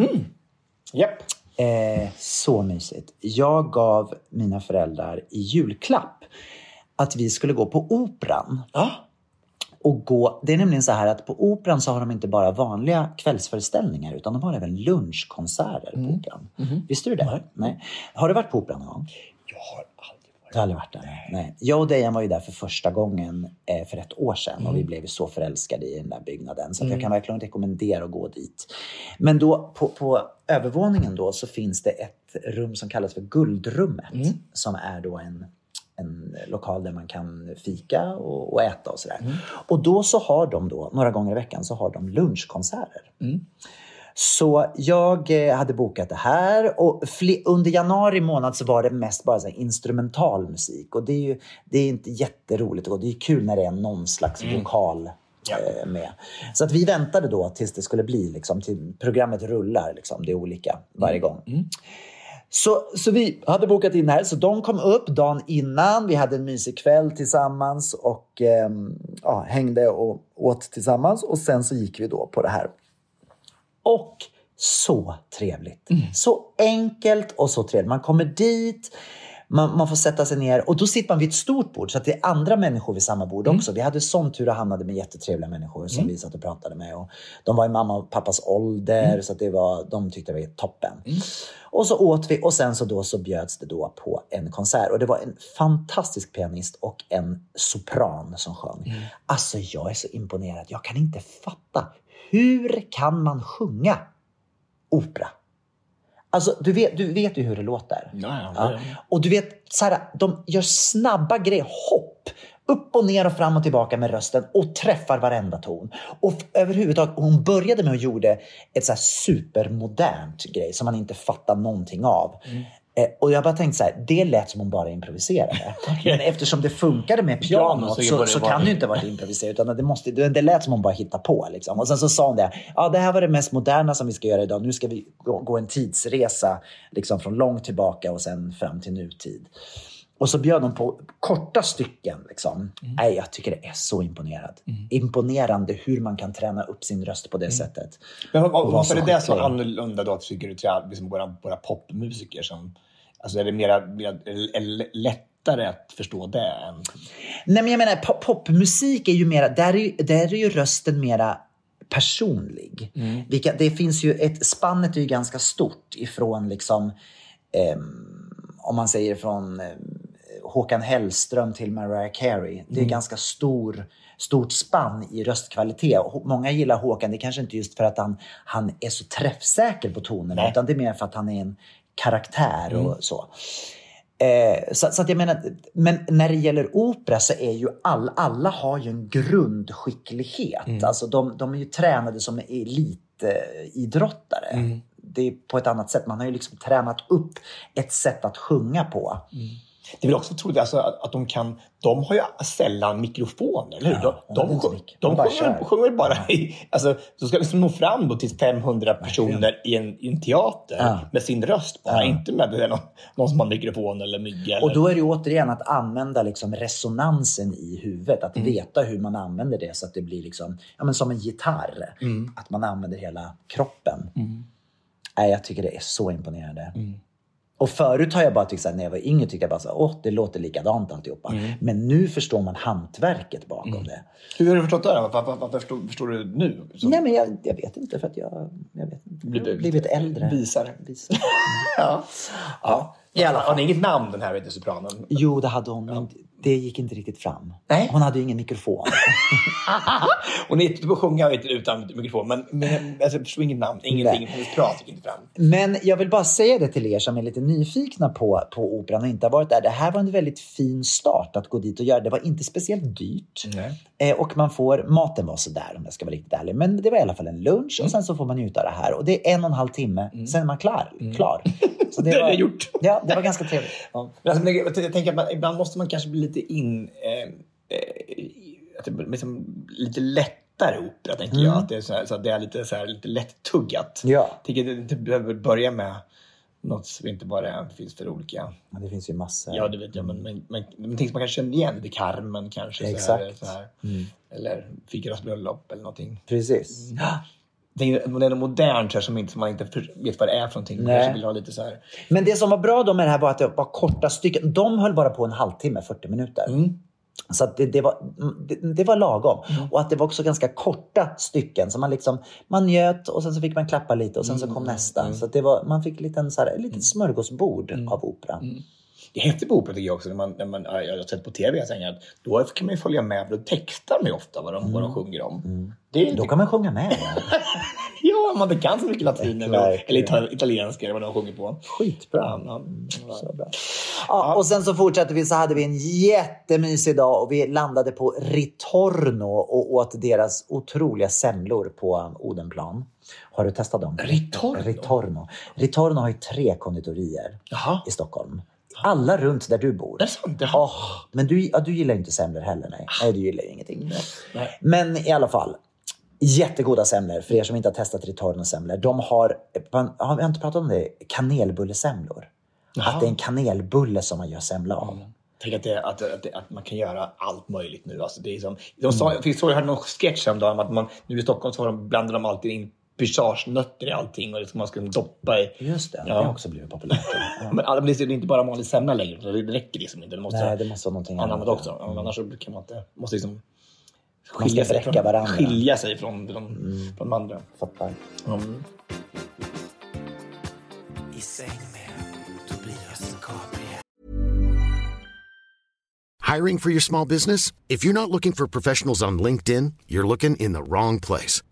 Japp. Eh, så mysigt. Jag gav mina föräldrar i julklapp att vi skulle gå på Operan. Ja. Och gå, det är nämligen så här att på Operan så har de inte bara vanliga kvällsföreställningar utan de har även lunchkonserter på Operan. Visste du det? Nej. Har du varit på Operan någon gång? Jag har aldrig varit där? Nej. Jag och Dejan var ju där för första gången eh, för ett år sedan och vi blev ju så förälskade i den där byggnaden så att jag kan verkligen rekommendera att gå dit. Men då på, på övervåningen då så finns det ett rum som kallas för Guldrummet som är då en en lokal där man kan fika och, och äta och sådär. Och då så har de då, några gånger i veckan, så har de lunchkonserter. Så jag eh, hade bokat det här och under januari månad så var det mest bara så instrumental musik och det är ju det är inte jätteroligt och det är kul när det är någon slags vokal eh, med. Så att vi väntade då tills det skulle bli liksom, till programmet rullar liksom, det är olika varje gång. Så, så vi hade bokat in här, så de kom upp dagen innan. Vi hade en mysig kväll tillsammans och ehm, ja, hängde och åt tillsammans. Och sen så gick vi då på det här. Och så trevligt. Så enkelt och så trevligt. Man kommer dit, Man, man får sätta sig ner och då sitter man vid ett stort bord så att det är andra människor vid samma bord också. Vi hade sån tur och hamnade med jättetrevliga människor som vi satt och pratade med. Och de var i mamma och pappas ålder så att det var, de tyckte det var toppen. Och så åt vi och sen så då så bjöds det då på en konsert och det var en fantastisk pianist och en sopran som sjöng. Alltså jag är så imponerad. Jag kan inte fatta. Hur kan man sjunga opera? Alltså du vet, du vet ju hur det låter. Ja, ja. Och du vet, så här, de gör snabba grejer, hopp. Upp och ner och fram och tillbaka med rösten och träffar varenda ton. Och överhuvudtaget, och hon började med att gjorde ett så supermodernt grej som man inte fattar någonting av. Eh, och jag bara tänkte så här, det lät som hon bara improviserade. Men eftersom det funkade med Piano, pianot så så, så kan det ju inte ha varit improviserat. Utan det, måste, det, det lät som hon bara hittade på. Liksom. Och sen så sa hon det, ja det här var det mest moderna som vi ska göra idag. Nu ska vi gå, gå en tidsresa liksom från långt tillbaka och sen fram till nutid. Och så bjöd hon på korta stycken. Liksom. Nej, jag tycker det är så imponerad. Imponerande hur man kan träna upp sin röst på det sättet. Men vad- Och vara varför är det så annorlunda då, tycker du, till liksom våra, våra popmusiker? Som, alltså är det mera, mera lättare att förstå det än... Nej, men jag menar pop- popmusik är ju mera, där är, ju- där är ju rösten mera personlig. Vilka, det finns ju ett, spannet är ju ganska stort ifrån liksom, ehm, om man säger från eh, Håkan Hellström till Mariah Carey. Det är ganska stor, stort spann i röstkvalitet. Många gillar Håkan, det är kanske inte just för att han, han är så träffsäker på tonerna, Nej. utan det är mer för att han är en karaktär och så. Eh, så, så jag menar, men när det gäller opera så är ju all, alla har ju en grundskicklighet. Alltså de, de är ju tränade som elitidrottare. Det är på ett annat sätt. Man har ju liksom tränat upp ett sätt att sjunga på. Det är väl också troligt alltså, att, att de kan... De har ju sällan mikrofoner, eller hur? Ja, de de de, de, bara sjunger, sjunger bara i... Alltså, så ska liksom nå fram då till 500 personer i en, i en teater Ja. med sin röst bara. Inte med någon, någon som har mikrofon eller mygga. Eller... Och då är det återigen att använda liksom resonansen i huvudet. Att veta hur man använder det så att det blir liksom, ja, men som en gitarr. Att man använder hela kroppen. Nej, jag tycker det är så imponerande. Och förut har jag bara tyckt såhär, när jag var yngre tyckte jag bara så åh det låter likadant alltihopa. Men nu förstår man hantverket bakom det. Hur har du förstått det? Då? Varför, varför, förstår, förstår du nu? Så, Nej men jag, jag vet inte för att jag, jag vet inte. Jag har blivit äldre. Visare. Visare. Ja. Ja. Fall. Har ni inget namn den här sopranen? Jo, det hade hon, men det gick inte riktigt fram. Nej. Hon hade ju ingen mikrofon. Ni är på att sjunga utan mikrofon, men, men alltså, jag förstår inget namn. Ingenting. Hennes prat gick inte fram. Men jag vill bara säga det till er som är lite nyfikna på, på operan och inte har varit där. Det här var en väldigt fin start att gå dit och göra. Det var inte speciellt dyrt. Eh, och man får, maten var sådär om jag ska vara riktigt ärlig. Men det var i alla fall en lunch Mm. och sen så får man njuta av det här. Och det är en och en halv timme, sen är man klar. klar. Så Mm. Det har jag gjort. Ja, det var ganska trevligt. Ja. Men alltså, jag, jag tänker att man, ibland måste man kanske bli lite in... Eh, eh, liksom, lite lättare opera, tänker jag. Att det är, så här, så att det är lite, så här, lite lätt-tuggat. Ja. Tänker att det behöver börja med något som inte bara finns för olika... Men det finns ju massor. Ja, det vet jag. Men, men, men, men ting som man kanske känner igen. Det är Carmen kanske. Så Exakt. här, så här. Eller Figaros bröllop eller någonting. Precis. Mm. Det är, det är något modernt så här, som, inte, man inte vet vad det är för någonting. Man kanske vill ha lite så här... Men det som var bra då med det här var att det var korta stycken. De höll bara på en halvtimme, 40 minuter. Så att det, det, var, det, det var lagom. Och att det var också ganska korta stycken. Så man, liksom, man njöt och sen så fick man klappa lite och sen så kom nästa. Så att det var, man fick lite en, så här, ett litet smörgåsbord av opera. Det är häftigt på opera tycker jag också. När man, när man, ja, jag har sett på tv, jag att då kan man ju följa med. För då textar man ofta vad de, vad de sjunger om. Det, Då kan man sjunga med. Ja. Man inte kan så mycket latin eller, eller ita- italienska eller vad de sjunger på. Skitbra. Ja, ja. Så bra. Ja, och sen så fortsatte vi så hade vi en jättemysig dag och vi landade på Ritorno och åt deras otroliga semlor på Odenplan. Har du testat dem? Ritorno? Ritorno. Ritorno har ju tre konditorier Jaha. i Stockholm. Alla runt där du bor. Är det sant? Jaha. Åh, men du, ja, du gillar inte semlor heller. Nej, nej du gillar ju ingenting. Nej. Men i alla fall. Jättegoda semlor för er som inte har testat Ritorno-semlor. De har, har vi inte pratat om det? Kanelbullesemlor. Att det är en kanelbulle som man gör semla av. Tänk att, det, att, att, det, att man kan göra allt möjligt nu. Alltså det är som, de sa, mm. jag hörde någon sketch häromdagen om att man, nu i Stockholm så har de, blandar de alltid in pistagenötter i allting och det ska man ska doppa i. Just det, Ja. det har också blivit populärt. Ja. Men alla- det är inte bara vanlig semla längre. Det räcker liksom inte. Det måste, Nej, det måste vara någonting annat annat. också. Ja, Annars så kan man inte... Måste liksom Man ska skilja sig, från, varandra. skilja sig från, från, från de andra. Fattar. Mm. I säng med Tobias Gabriel. Hiring for your small business? If you're not looking for professionals on LinkedIn, you're looking in the wrong place.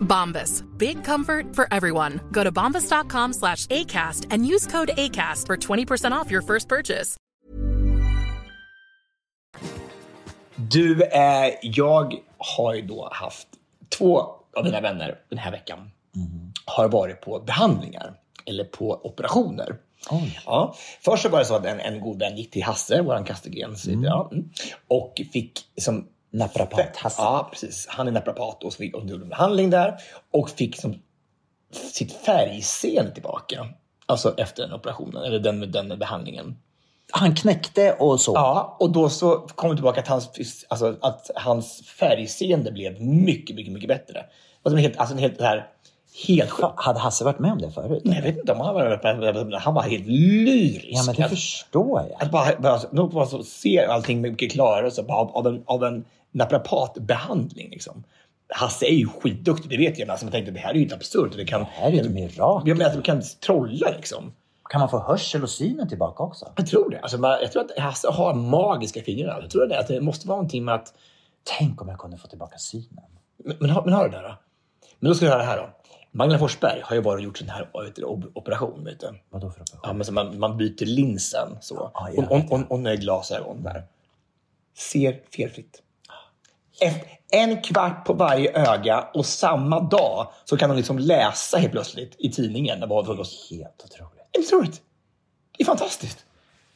Bombas. Big comfort for everyone. Go to bombas.com slash ACAST and use code ACAST for 20% off your first purchase. Du, eh, jag har ju då haft två av mina vänner den här veckan har varit på behandlingar eller på operationer. Ja. Först så var det så att en, en god vän gick till Hasse, våran Kastegren, ja, mm, och fick som Naprapat Hasse. Ja, precis. Han är naprapat och så fick gjorde en behandling där och fick som sitt färgseende tillbaka. Alltså efter den operationen, eller den, den behandlingen. Han knäckte och så. Ja, och då så kom det tillbaka att hans, alltså, att hans färgseende blev mycket, mycket, mycket bättre. Alltså, helt, alltså helt, här, helt. Hade Hasse varit med om det förut? Nej, jag vet inte om han var Han var helt lyrisk. Ja, men det Att- förstår jag. att bara, bara, nog bara så ser allting mycket klarare så bara, av en, av en naprapatbehandling. Liksom. Hasse är ju skitduktig, det vet jag. Men alltså, jag tänkte det här är ju inte absurt. Det, kan, Det här är ju ett mirakel. Jag menar att du kan trolla liksom. Kan man få hörsel och synen tillbaka också? Jag tror det. Alltså, man, jag tror att Hasse har magiska fingrar. Jag tror det, att det måste vara någonting med att... Tänk om jag kunde få tillbaka synen. Men, men, har- men har du det då? Men då ska du höra det här då. Magdalena Forsberg har ju bara gjort sån här vet du, op- operation. Vet du. Vadå för operation? Ja, men så man, man byter linsen så. Och, och, vet och, och nya glasögon där. Ser felfritt. En kvart på varje öga och samma dag så kan de liksom läsa helt plötsligt i tidningen. Vad det var. Helt otroligt. Är det otroligt? Det är fantastiskt.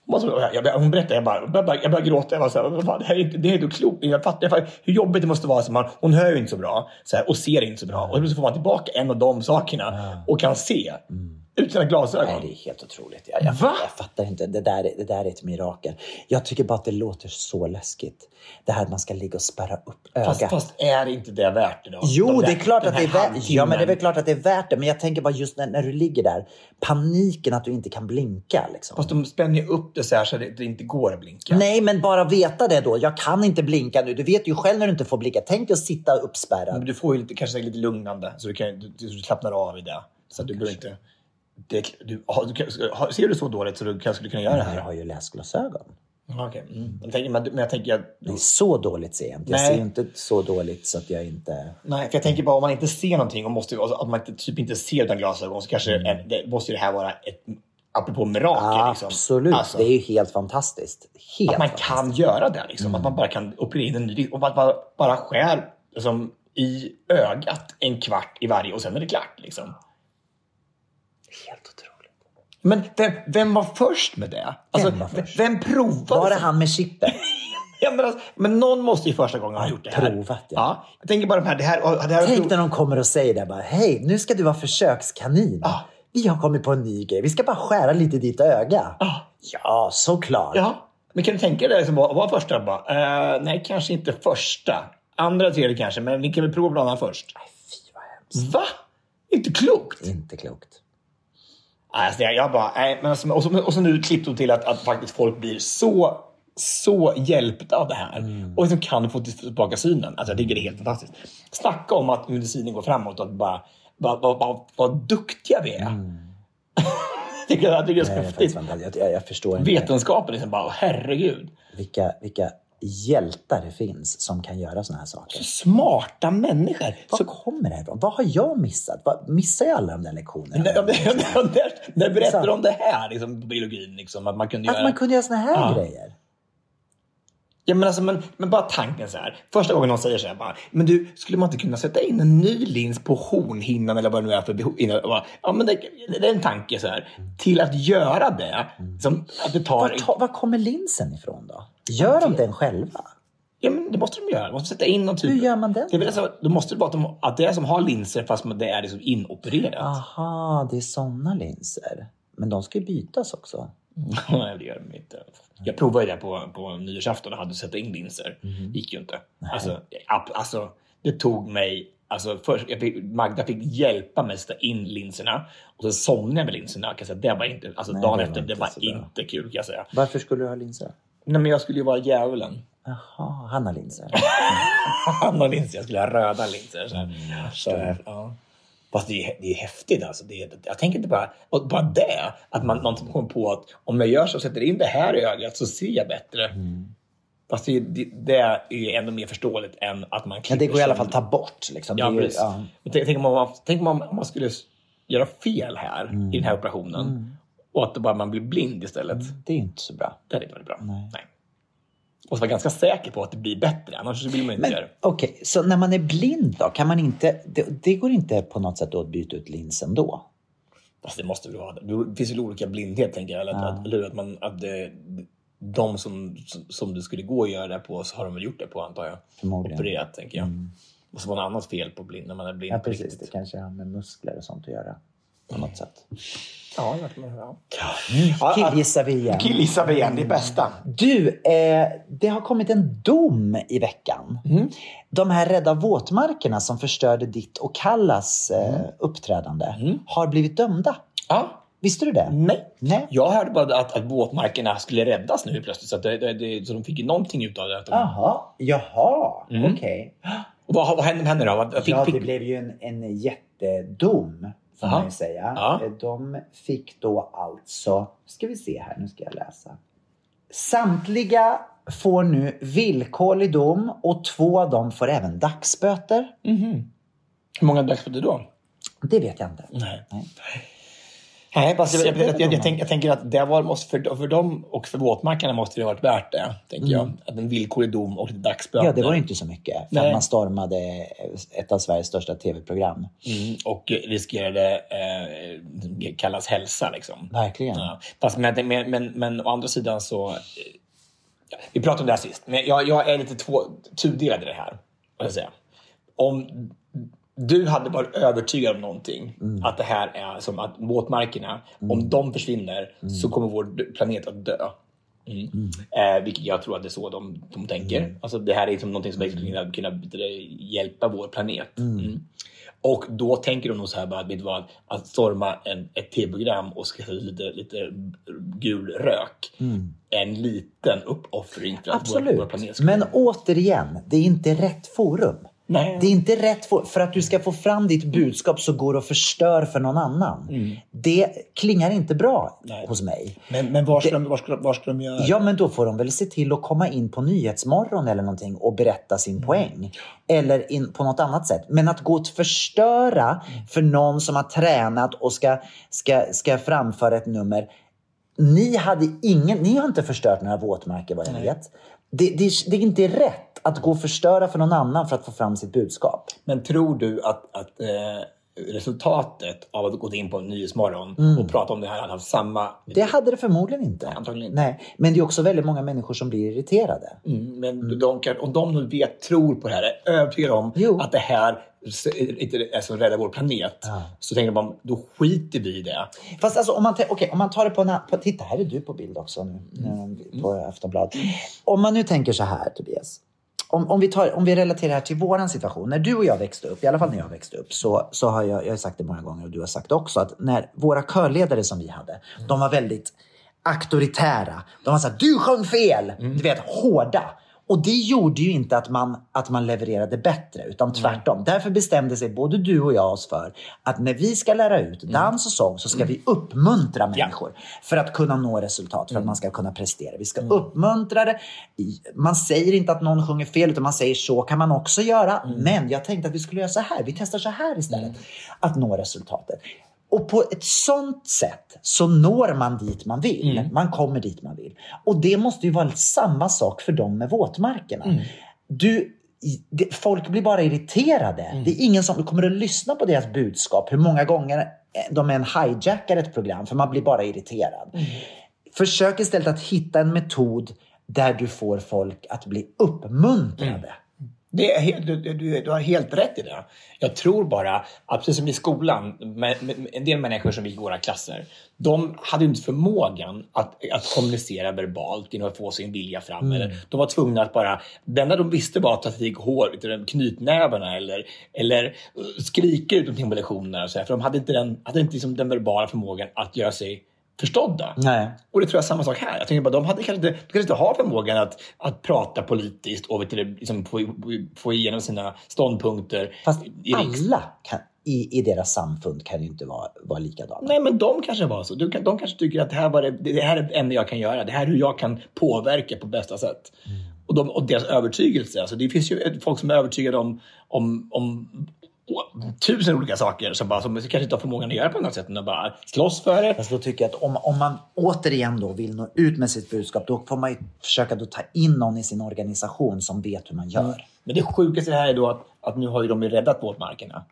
Hon bara hon berättade, jag bara, jag började, jag började gråta. Jag var så här, "Vad fan, det här är inte, det är inte klokt. Jag fattar, jag fattar hur jobbigt det måste vara. Så man, hon hör ju inte så bra så här, och ser inte så bra. Och så får man tillbaka en av de sakerna och kan se ut sina glasögon. Nej, det är helt otroligt. Jag, jag, Va? jag fattar inte. Det där, är- det där är ett mirakel. Jag tycker bara att det låter så läskigt. Det här att man ska ligga och spärra upp ögat. Fast, fast är inte det värt det då? Jo, De det där- är klart att det är värt Ja, men det är väl klart att det är värt det. Men jag tänker bara just när, när du ligger där. Paniken att du inte kan blinka. Liksom. Fast de spänner ju upp det så här så det, det inte går att blinka. Nej, men bara veta det då. Jag kan inte blinka nu. Du vet ju själv när du inte får blinka. Tänk dig att sitta uppspärrad. Men du får ju lite, kanske lite lugnande så du, kan, du, du, du slappnar av i det. Så att du behöver inte... Det, du, har, du, ser du så dåligt så du kanske skulle kunna göra det Jag här? har ju läsglasögon. Okej. Mm. Jag tänker, men, men jag tänker... att- Det är så dåligt ser jag inte. Jag Nej. ser inte så dåligt så att jag inte... Nej, för jag tänker bara om man inte ser någonting och måste, alltså, att man inte, typ inte ser utan glasögon så kanske Mm. en, det, måste det här vara ett, apropå mirakel. Liksom. Absolut. Alltså, Det är ju helt fantastiskt. Helt att man fantastiskt. kan göra det. Liksom. Att man bara kan operera in en ny och man bara skär liksom, i ögat en kvart i varje och sen är det klart. Liksom. Helt otroligt. Men vem, vem var först med det? Alltså, Vem var först? vem provade? Var det han med chippen? Ja, men, alltså, men någon måste ju första gången ha gjort det här. provat, ja. ja. Jag tänker bara de här... Det här, det här Tänk när de kommer och säger det bara. Hej, nu ska du vara försökskanin. Ja. Vi har kommit på en ny grej. Vi ska bara skära lite i ditt öga. Ja. Ja, såklart. Ja, men kan du tänka dig som var, var första? Bara, eh, nej, kanske inte första. Andra tredje kanske, men vi kan väl prova bladan först. Nej, fy vad hemskt. Va? Inte klokt? Inte klokt. Alltså, jag, bara, nej, men alltså, och, så, och så nu klippt då till att, att faktiskt folk blir så, så hjälpta av det här. Mm. Och liksom kan få tillbaka synen. Alltså, jag tycker det är helt fantastiskt. Snacka om att medicinen går framåt och att bara, vad, vad, vad, vad duktiga vi är. tycker, jag tycker det är så Mm. Häftigt. jag, jag, jag förstår inte. Vetenskapen liksom bara, herregud. Vilka, vilka hjältar det finns som kan göra såna här saker. Smarta människor. Var kommer det här ifrån? Vad har jag missat? Vad, missar jag alla de där lektionerna? När, när, när, när berättar de det här liksom, biologin? Liksom, att man kunde Att göra... man kunde göra såna här Ja. grejer. Ja, men, alltså, men, men bara tanken så här. Första gången någon säger så här, bara, men du, skulle man inte kunna sätta in en ny lins på hornhinnan eller vad det nu är för behov? Ja, men det, det är en tanke så här. Till att göra det, som, att det tar... Var, ta, var kommer linsen ifrån då? Gör de den själva? Ja, men det måste de göra. De måste sätta in någon typ... Hur gör man den Det är väl alltså, då måste det vara att, de, att det är som har linser fast det är liksom inopererat. Aha, det är såna linser. Men de ska ju bytas också. Nej, det gör de inte. Jag provade det på, på nyårsafton och hade satt in linser. Det gick ju inte. Alltså, ab- alltså, det tog mig... Alltså, först, fick, Magda fick hjälpa mig att sätta in linserna och så somnade jag med linserna. Kan säga, det var inte, alltså, Nej, dagen det efter, det var inte kul kan jag säga. Varför skulle du ha linser? Nej, men jag skulle ju vara djävulen. Jaha, han har linser. Han har linser, jag skulle ha röda linser. Så, Mm, så, ja. Fast det är, det är häftigt alltså. Det är, jag tänker inte bara, bara det, att man någon kommer på att om jag gör så och sätter in det här i ögat så ser jag bättre. Mm. Fast det, det, det är ju ändå mer förståeligt än att man Men klipper det går i alla fall sönder. ta bort. Liksom. Ja, är precis. ja. Tänk, tänk, om man, tänk om man, om man skulle göra fel här Mm. i den här operationen och att bara man blir blind istället. Det är inte så bra. Det hade inte varit bra. Nej. Och så vara ganska säker på att det blir bättre, annars så vill man inte Men göra det. okej, så när man är blind då? Kan man inte, det, det går inte på något sätt att byta ut linsen då? Fast det måste väl vara det. Det finns väl olika blindhet tänker jag. Eller att, att, att, man, att det, de som, som det skulle gå att göra det på så har de väl gjort det på antar jag. Förmodligen. Opererat tänker jag. Det måste vara något annat fel på blind när man är blind Ja, på precis. riktigt. Det kanske har med muskler och sånt att göra. På något sätt. Ja, ja. Killgissar vi igen. Killgissar vi igen, det är bästa. Du, eh, det har kommit en dom i veckan. Mm. De här rädda våtmarkerna som förstörde ditt och Kallas eh, Mm. uppträdande har blivit dömda. Ja. Visste du det? Nej. Nej. Jag hörde bara att, att våtmarkerna skulle räddas nu plötsligt. Så, att det, det, det, så de fick ju någonting utav det. Att de, Jaha, jaha, Mm. okej. och vad, vad hände med henne då? Fick, Ja, fick, det blev ju en, en jättedom, får Aha. man ju säga. Ja. Eh, De fick då alltså, ska vi se här, nu ska jag läsa. Samtliga får nu villkorlig dom och två av dem får även dagsböter. Hur många dagsböter då? Det vet jag inte. Nej. Nej, fast jag, jag, jag, jag, jag, tänker, jag tänker att det var, måste, för, för dem och för våtmarkerna måste det ha varit värt det. Tänker jag. Att en villkorlig dom och lite dagsböter. Ja, det var inte så mycket. För Nej. man stormade ett av Sveriges största tv-program. Mm, och riskerade eh, kallas hälsa. Liksom. Verkligen. Ja. Fast men, men, men, men å andra sidan så... eh, Vi pratade om det här sist, men jag, jag är lite två, tudelad i det här. Jag säga. Om du hade varit övertygad om någonting, att det här är som att våtmarkerna, om de försvinner så kommer vår planet att dö. Mm. Eh, vilket jag tror att det är så de, de tänker. Alltså det här är liksom någonting som skulle kunna, hjälpa vår planet. Mm. Och då tänker de nog så här bara, vet vad, att storma en, ett tv-program och skaffa lite, lite gul rök är en liten uppoffring för att vår, vår Absolut. planet ska Men återigen, det är inte rätt forum. Nej. Det är inte rätt forum. För att du ska få fram ditt budskap så går det och förstör för någon annan. Det klingar inte bra Nej. hos mig. Men, men var, ska de, var, ska, var ska de göra? Ja, men då får de väl se till att komma in på Nyhetsmorgon eller någonting och berätta sin Mm. poäng. Eller in på något annat sätt. Men att gå och förstöra Mm. för någon som har tränat och ska, ska, ska framföra ett nummer. Ni, hade ingen, ni har inte förstört några våtmarker vad jag vet. Det, det, det är inte rätt att gå och förstöra för någon annan för att få fram sitt budskap. Men tror du att, att eh, resultatet av att gå in på Nyhetsmorgon Mm. och prata om det här hade haft samma... Det hade det förmodligen inte. Nej, antagligen inte. Nej, men det är också väldigt många människor som blir irriterade. Mm, men de kan, om de nu vet, tror på det här, är övertygade om Jo. att det här inte är som räddar vår planet, så tänker de då skiter vi i det. Fast alltså om man, okej, om man tar det på en... På, titta, här är du på bild också nu. Mm. eh, På Aftonbladet. Om man nu tänker så här, Tobias. Om, om, vi tar, om vi relaterar det här till våran situation. När du och jag växte upp, i alla fall när jag växte upp, så, så har jag, jag har sagt det många gånger och du har sagt det också, att när våra körledare som vi hade, de var väldigt auktoritära. De var såhär, du sjöng fel! Du vet, hårda. Och det gjorde ju inte att man, att man levererade bättre, utan tvärtom. Därför bestämde sig både du och jag oss för att när vi ska lära ut dans och sång så ska vi uppmuntra människor för att kunna nå resultat, för att man ska kunna prestera. Vi ska uppmuntra det. Man säger inte att någon sjunger fel, utan man säger så kan man också göra. Men jag tänkte att vi skulle göra så här. Vi testar så här istället. Att nå resultatet. Och på ett sånt sätt så når man dit man vill. Man kommer dit man vill. Och det måste ju vara samma sak för dem med våtmarkerna. Du, i- det, folk blir bara irriterade. Det är ingen som kommer att lyssna på deras budskap. Hur många gånger eh, de än hijackar ett program, för man blir bara irriterad. Försök istället att hitta en metod där du får folk att bli uppmuntrade. Är, du, du, du har helt rätt i det. Jag tror bara att precis som i skolan, med, med, en del människor som gick i våra klasser, de hade inte förmågan att, att kommunicera verbalt genom att få sin vilja fram. Mm. Eller, de var tvungna att bara, det enda de visste var att ta sig hår, lite knytnävarna eller, eller uh, skrika ut någonting på lektionerna. och så här, För de hade inte den, hade inte liksom den verbala förmågan att göra sig förstådda. Nej. Och det tror jag är samma sak här. Jag tänker bara, de hade kanske inte, de kanske inte har förmågan att, att prata politiskt och vet du, liksom få, få igenom sina ståndpunkter. Fast i alla kan, i, i deras samfund kan ju inte vara, vara likadana. Nej, men de kanske var så. Kan- De kanske tycker att det här, var det, det här är det enda jag kan göra. Det här är hur jag kan påverka på bästa sätt. Och, de, och deras övertygelse. Alltså det finns ju folk som är övertygade om, om, om tusen olika saker som, bara, som kanske inte har förmågan att göra på något sätt. än att bara slåss för det. Fast då tycker jag att om, om man återigen då vill nå ut med sitt budskap, då får man ju försöka då ta in någon i sin organisation som vet hur man gör. Men det sjukaste här är då att, att nu har ju de ju räddat våtmarkerna.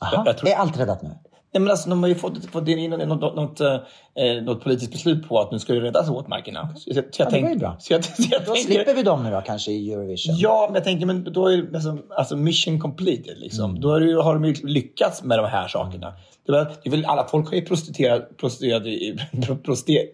Aha. Jag tror- Är allt räddat nu? Nej, men alltså, de har ju fått, fått in något, något, något, eh, något politiskt beslut på att nu ska det räddas våtmarkerna. Så, jag- så jag Ja, det var ju tänk- bra. Så jag, så jag Då tänker, slipper vi dem nu då kanske i Eurovision. Ja, men jag tänker, men då är alltså, alltså mission completed. Liksom. Då är det, ju- har de ju lyckats med de här sakerna. Det, var, det väl alla, folk har ju prostituerat, prostituerat i, pro, proste,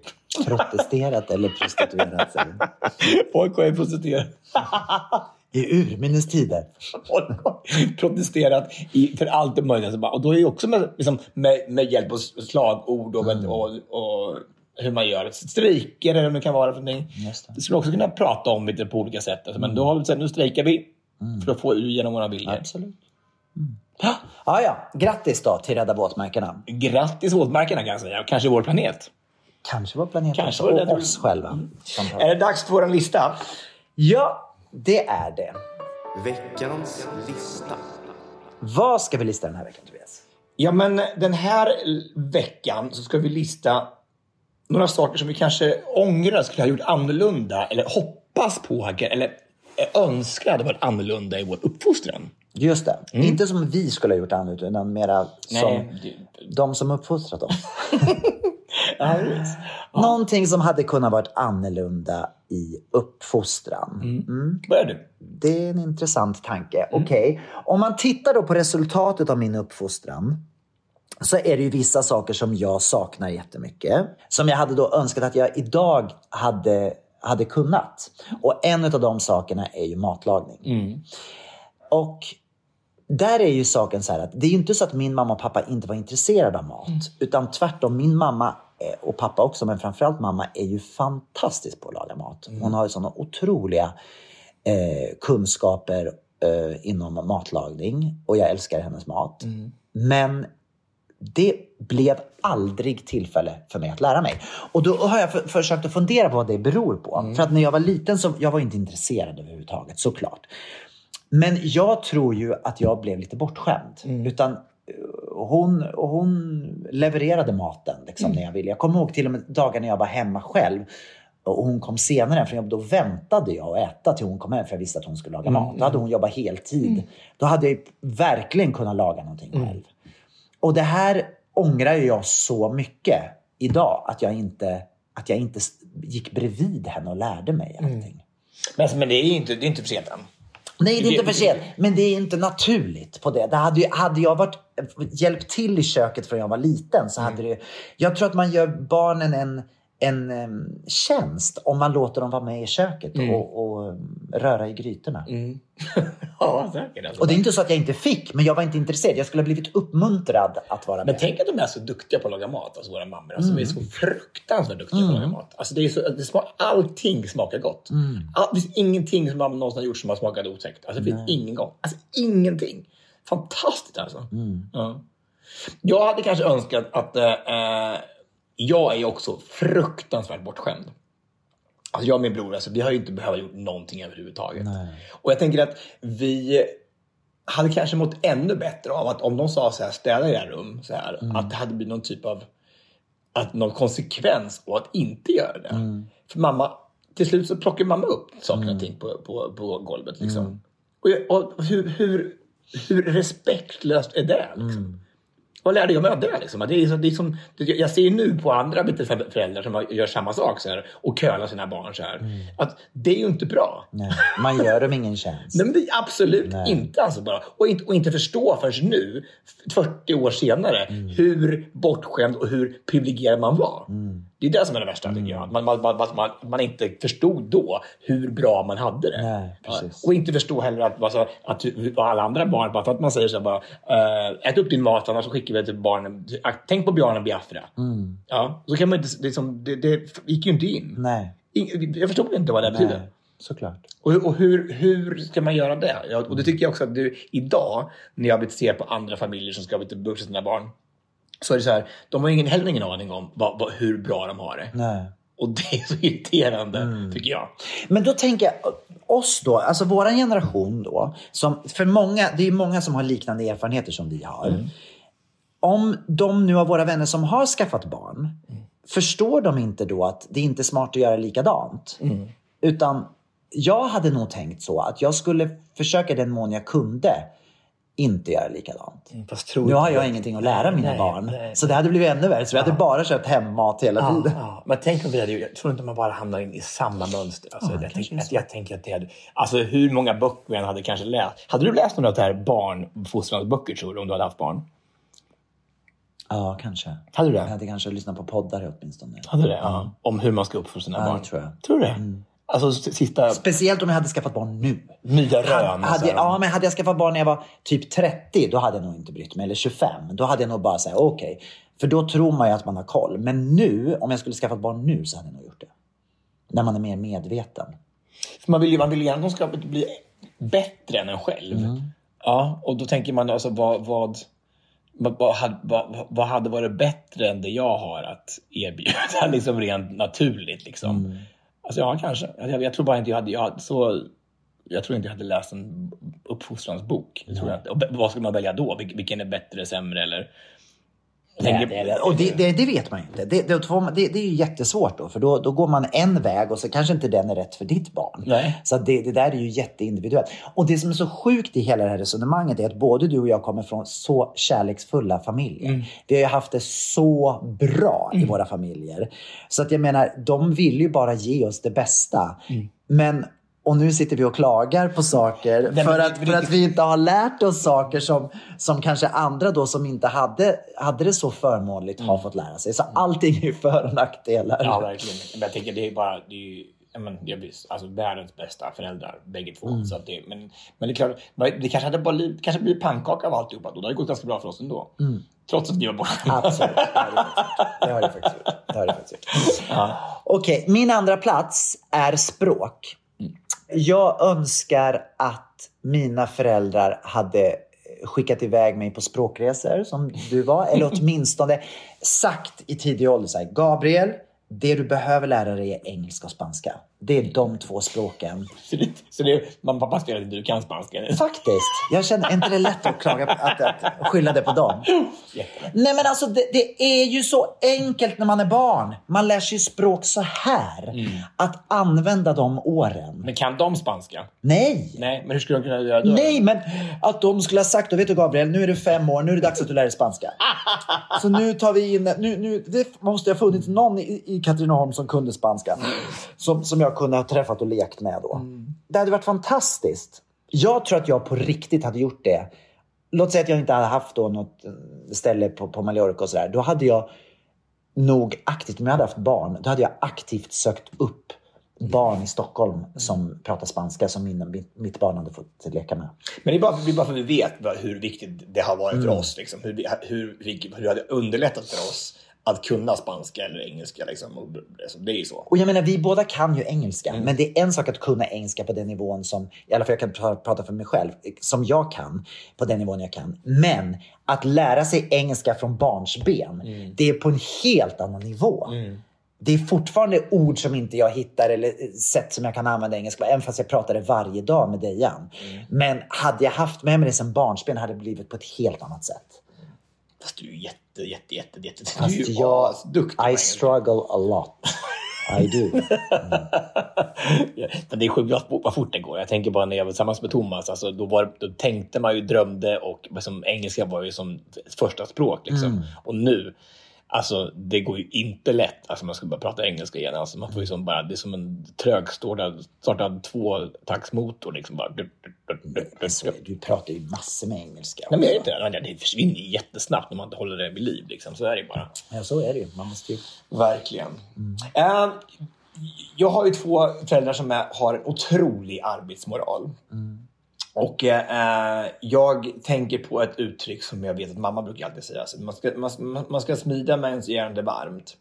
Protesterat eller prostituerat sig. folk har ju prostituerat, I urminnes tider. folk har protesterat i, för allt möjligt. Alltså, bara- Och då är ju också med, liksom, med, med hjälp av slagord och, och, och hur man gör. Strejker eller vad det kan vara för någonting. Just det. Det skulle också kunna prata om lite på olika sätt. Alltså, men då har vi sagt, nu strejkar vi för att få igenom våra viljor. Absolut. Ja, ja. Grattis då till Rädda våtmarkerna. Grattis våtmarkerna kan jag säga. Och kanske vår planet. Kanske vår planet Kanske det och oss själva. tar- Är det dags för vår lista? Ja, det är det. Veckans lista. Vad ska vi lista den här veckan Tobias? Ja, men den här veckan så ska vi lista några saker som vi kanske ångrar skulle ha gjort annorlunda eller hoppas på eller önskar hade varit annorlunda i vår uppfostran. Just det. Inte som vi skulle ha gjort annat utan mera som Nej, det- de som uppfostrat oss. Ja, visst. Någonting som hade kunnat varit annorlunda i uppfostran. Mm. Börjar du? Det är en intressant tanke. Okej, om man tittar då på resultatet av min uppfostran så är det ju vissa saker som jag saknar jättemycket. Som jag hade då önskat att jag idag hade, hade kunnat. Och en av de sakerna är ju matlagning. Och där är ju saken så här att det är ju inte så att min mamma och pappa inte var intresserade av mat. Utan tvärtom, min mamma och pappa också, men framförallt mamma är ju fantastisk på att laga mat. Hon har ju sådana otroliga eh, kunskaper eh, inom matlagning och jag älskar hennes mat. Men det blev aldrig tillfälle för mig att lära mig. Och då har jag för, försökt att fundera på vad det beror på. För att när jag var liten så jag var inte intresserad överhuvudtaget, såklart. Men jag tror ju att jag blev lite bortskämd. Utan eh, hon, hon levererade maten liksom, när jag ville. Jag kommer ihåg till och med dagar när jag var hemma själv och hon kom senare från jobbet. Då väntade jag att äta till hon kom hem för jag visste att hon skulle laga mat. Då hade hon jobbat heltid. Då hade jag verkligen kunnat laga någonting själv. Och det här ångrar jag så mycket idag. Att jag inte, att jag inte gick bredvid henne och lärde mig allting. Men, alltså, men det är inte, det är inte för sent än. Nej, det är inte för sent. Men det är inte naturligt på det. det hade, hade jag varit, hjälpt till i köket från jag var liten så hade det... Jag tror att man gör barnen en, en em, tjänst om man låter dem vara med i köket Mm. och, och röra i grytorna. Ja, säkert. Alltså. Och det är inte så att jag inte fick, men jag var inte intresserad. Jag skulle ha blivit uppmuntrad att vara Men med. tänk att de är så duktiga på att laga mat, alltså våra mammor. Alltså, De är så fruktansvärt duktiga på att laga mat. Alltså, det är så, det smak, allting smakar gott. All, det finns ingenting som man någonsin har gjort som har smakat otäckt. Alltså, det finns ingen gång. Alltså, ingenting. Fantastiskt alltså. Ja. Jag hade kanske önskat att... Eh, eh, jag är också fruktansvärt bortskämd. Alltså jag och min bror, alltså, vi har ju inte behövt gjort någonting överhuvudtaget. Och jag tänker att vi hade kanske mått ännu bättre av att om de sa så här, städa era rum, så här, att det hade blivit någon typ av att någon konsekvens och att inte göra det. För mamma, till slut så plockar mamma upp saker och ting på, på, på golvet. Liksom. Och, jag- och hur, hur, hur respektlöst är det? Liksom? Vad lärde jag mig av det? Liksom? Det är, det är som, jag ser nu på andra föräldrar som gör samma sak så här, och kölar sina barn så här. Att det är ju inte bra. Nej, man gör dem ingen tjänst. Nej, men det är absolut Nej. inte. Alltså bara. Och, inte, och inte förstå förrän nu, 40 år senare, Mm. hur bortskämd och hur privilegierad man var. Mm. Det är det som är det värsta, tycker jag. Man, man, man, man, man inte förstod då hur bra man hade det. Nej. Och inte förstå heller att, alltså, att alla andra barn, bara för att man säger så här, bara, eh, ät upp din mat annars så skickar vi till barnen. Tänk på Björn och Biafra. Mm. Ja, så kan man inte, det, är som, det, det gick ju inte in. Nej, Jag förstod inte vad det betyder. nej, såklart. Och, och hur, hur ska man göra det? Och det tycker jag också att du, idag, när jag ser på andra familjer som ska buxa sina barn, så är det så här, de har ingen, heller ingen aning om vad, vad, hur bra de har det. Nej. Och det är så irriterande, Mm. tycker jag. Men då tänker jag, oss då, alltså våran generation då, som för många, det är många som har liknande erfarenheter som vi har. Om de nu av våra vänner som har skaffat barn, förstår de inte då att det inte är smart att göra likadant? Utan jag hade nog tänkt så att jag skulle försöka den mån jag kunde inte göra likadant. Fast tror Nu har jag ingenting att lära mina Nej, barn. nej. Så det hade blivit ännu värre. Så vi hade bara köpt hemmat hela Ja, tiden. ja. Men tänk om vi hade, jag tror inte man bara hamnar in i samma mönster. Alltså, jag, tänker, att, jag tänker att det hade, alltså hur många böcker vi än hade kanske läst. Hade du läst några av de här barnfostransböcker tror du, om du hade haft barn? Ja, kanske. Hade du Jag det? hade kanske lyssnat på poddar åtminstone. Hade du det? Ja. Om hur man ska uppfostra sina Ja, barn? tror jag. Tror du det? Alltså s- sista Speciellt om jag hade skaffat barn nu. nya rön? Hade, och så hade, här. ja, men hade jag skaffat barn när jag var typ 30, då hade jag nog inte brytt mig. Eller 25, då hade jag nog bara sagt okej. För då tror man ju att man har koll. Men nu, om jag skulle skaffat barn nu så hade jag nog gjort det. När man är mer medveten. För man vill ju man vill gärna att de bli bättre än en själv. Mm. Ja, och då tänker man alltså vad, vad, vad, vad, vad hade varit bättre än det jag har att erbjuda? liksom rent naturligt liksom. Mm. Alltså ja, kanske. Jag, jag tror bara inte jag hade, jag hade så... Jag tror inte jag hade läst en uppfostransbok. Det tror jag inte. Och b- vad ska man välja då? Vil- Vilken är bättre, sämre eller? Jag Nej, det, och det, det, det vet man ju inte. Det, det, det, är ju jättesvårt då. För då, då går man en väg och så kanske inte den är rätt för ditt barn. Nej. Så det, det där är ju jätteindividuellt. Och det som är så sjukt i hela det här resonemanget är att både du och jag kommer från så kärleksfulla familjer. Vi har ju haft det så bra i våra familjer. Så att jag menar, de vill ju bara ge oss det bästa. Men och nu sitter vi och klagar på saker men för att, för att vi inte har lärt oss saker som, som kanske andra då som inte hade, hade det så förmånligt har fått lära sig. Så allting är för och nackdelar. Ja, verkligen. Men jag tänker det är bara... Det är ju, men, jag blir, alltså, världens bästa föräldrar, bägge två. Mm. Så att det, men, men det är klart, det kanske hade bara blivit, kanske blivit pannkaka av alltihopa då. Det hade gått ganska bra för oss ändå. Trots att vi var borta. Mm. Absolut, det har det faktiskt gjort. Det har det faktiskt gjort. Okej, min andra plats är språk. Jag önskar att mina föräldrar hade skickat iväg mig på språkresor som du var. Eller åtminstone sagt i tidig ålder så här, Gabriel, det du behöver lära dig är engelska och spanska. Det är de två språken. Så det, så det, mamma och pappa spelar inte du kan spanska. Faktiskt. Jag känner, är inte det lätt att klaga att, att skylla det på dem? Nej men alltså det, det är ju så enkelt när man är barn. Man lär sig språk så här. Att använda de åren. Men kan de spanska? Nej! Nej, men hur skulle de kunna göra då? Nej, men att de skulle ha sagt, då vet du Gabriel, nu är du fem år, nu är det dags att du lär dig spanska. Så nu tar vi in, nu, nu, det måste ha funnits någon i, i Katrineholm som kunde spanska. Som, som jag kunde ha träffat och lekt med då. Det hade varit fantastiskt. Jag tror att jag på riktigt hade gjort det. Låt säga att jag inte hade haft då något eh, ställe på, på Mallorca och sådär. Då hade jag nog aktivt, om jag hade haft barn, då hade jag aktivt sökt upp barn i Stockholm som pratar spanska som min, mitt, barn hade fått leka med. Men det är bara, det är bara för att vi vet hur viktigt det har varit för Mm. oss. Liksom. Hur, hur, hur, hur det hade underlättat för oss att kunna spanska eller engelska. Liksom. Det är ju så. Och jag menar, vi båda kan ju engelska, men det är en sak att kunna engelska på den nivån som, i alla fall jag kan pra- prata för mig själv, som jag kan, på den nivån jag kan. Men att lära sig engelska från barnsben, det är på en helt annan nivå. Det är fortfarande ord som inte jag hittar eller eh, sätt som jag kan använda engelska på, även fast jag pratar det varje dag med Dejan. Men hade jag haft med mig det som barnsben hade det blivit på ett helt annat sätt. Fast du är jätte, jätte, jätte, jätte... Fast du är jag, duktig I struggle a lot. I do. Men det är sjukt vad fort det går. Jag tänker bara när jag var tillsammans med Thomas, alltså, då, var, då tänkte man ju, drömde och liksom, engelska var ju som första språk. Liksom. Mm. Och nu, alltså det går ju inte lätt. Alltså man ska bara prata engelska igen. Alltså, man får ju som bara, det är som en trögstartad startad tvåtaktsmotor. Liksom bara. Du pratar ju massor med engelska. Nej, men jag är inte det. Det försvinner ju jättesnabbt när man inte håller det vid liv. Liksom. Så är det bara. Ja, så är det ju. Man måste ju... Verkligen. Eh, jag har ju två föräldrar som är, har en otrolig arbetsmoral. Och eh, jag tänker på ett uttryck som jag vet att mamma brukar alltid säga. Alltså, man, ska, man, man ska smida medan ens är varmt.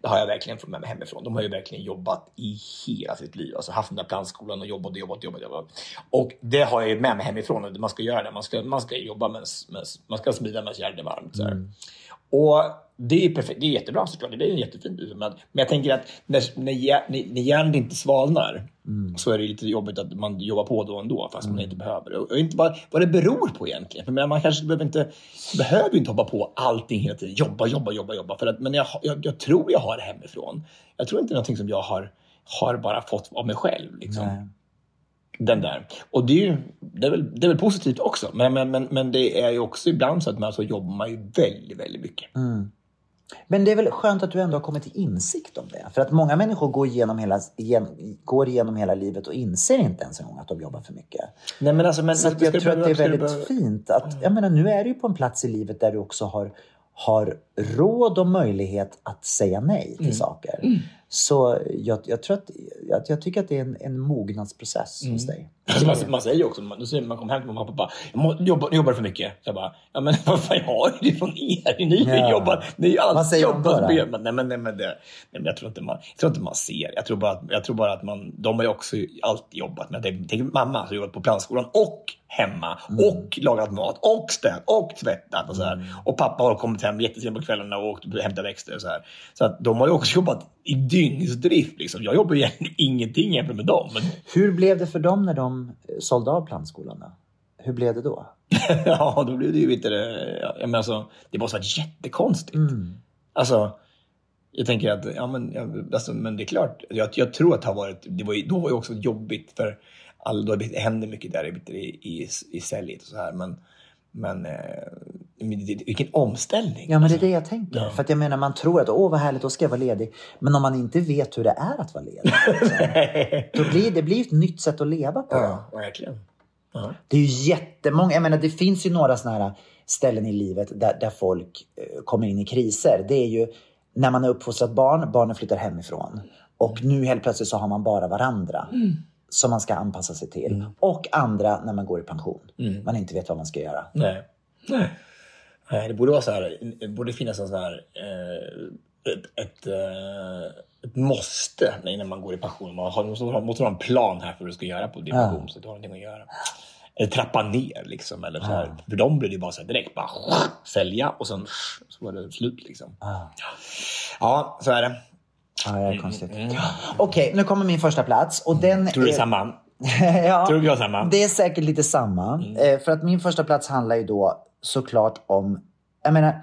Det har jag verkligen fått med mig hemifrån. De har ju verkligen jobbat i hela sitt liv. Alltså haft den där plantskolan och jobbat och jobbat och jobbat, jobbat. Och det har jag ju med mig hemifrån. Man ska göra det. Man ska, man ska jobba medan man ska smida medan järnet är varmt. Så här. Och det är, perfekt, det är jättebra såklart, det är jättefint. Men, men jag tänker att när, när, när, järnet inte svalnar så är det lite jobbigt att man jobbar på då ändå fast man inte behöver. Och och inte bara vad det beror på egentligen. För man kanske behöver inte, behöver inte hoppa på allting hela tiden. Jobba, jobba, jobba, jobba. För att, men jag, jag, jag tror jag har det hemifrån. Jag tror inte det är någonting som jag har, har bara fått av mig själv. Liksom. Den där. Och det är ju det är väl, det är väl positivt också. Men, men, men, men det är ju också ibland så att man så jobbar man ju väldigt, väldigt mycket. Men det är väl skönt att du ändå har kommit till insikt om det. För att många människor går igenom hela, igen, går igenom hela livet och inser inte ens en gång att de jobbar för mycket. Nej, men alltså, men, Så jag tror att det är väldigt fint. Att, jag menar, nu är du ju på en plats i livet där du också har, har råd och möjlighet att säga nej till Mm. saker. Så jag, jag tror att jag, jag tycker att det är en, en mognadsprocess Mm. hos dig. Alltså man, man säger ju också, man, säger man kommer hem till mamma och pappa, jag må, jobbar, jobbar för mycket. Så jag bara, ja men vad fan, jag har ju det från er. Ni Ja. jobbar, ni Vad alltid jobbat med. Men, nej, men, nej, men, det, nej, men jag, tror inte man, jag tror inte man ser. Jag tror bara att, jag tror bara att man, de har ju också alltid jobbat med, tänk, tänk mamma som jobbat på plantskolan och hemma Mm. och lagat mat och städat och tvättat och så här. Och pappa har kommit hem jättesent på kvällarna och åkt och hämtat växter och så här. Så att de har ju också jobbat i dygnsdrift liksom. Jag jobbar egentligen ingenting jämfört med dem. Men Hur blev det för dem när de sålde av plantskolan? då? Hur blev det då? ja, då blev det ju inte det. ja, Jag menar alltså, det måste ha varit jättekonstigt. Mm. Alltså, jag tänker att, ja men, ja, alltså, men det är klart. Jag, jag tror att det har varit, det var ju, då var det också jobbigt för alla, det händer mycket där i, i, i, i säljet och så här. Men, men, eh, vilken omställning. Ja, men det är det jag tänker. Ja. För att jag menar, man tror att åh vad härligt, då ska jag vara ledig. Men om man inte vet hur det är att vara ledig. då blir det blir ett nytt sätt att leva på. Ja, verkligen. Ja. Det är ju jättemånga, jag menar det finns ju några sådana här ställen i livet där, där folk eh, kommer in i kriser. Det är ju när man har uppfostrat barn, barnen flyttar hemifrån. Och nu helt plötsligt så har man bara varandra. Som man ska anpassa sig till. Och andra när man går i pension. Man inte vet vad man ska göra. Nej. Nej. Nej, det borde vara så här. Det borde finnas en sån här eh, ett, ett, eh, ett måste innan man går i pension. Man har, måste, ha- måste ha en plan här för vad du ska göra på din Ja. pension så du har någonting att göra. Eller trappa ner liksom. Eller så här. För dem blir det ju bara så här direkt bara sälja och sen så var det slut liksom. Ja, så är det. Ja, det är konstigt. Okej, nu kommer min första plats. Och den Tror du det är är- samma? ja, Tror du vi har samma? Det är säkert lite samma. Eh, för att min första plats handlar ju då såklart om, jag menar,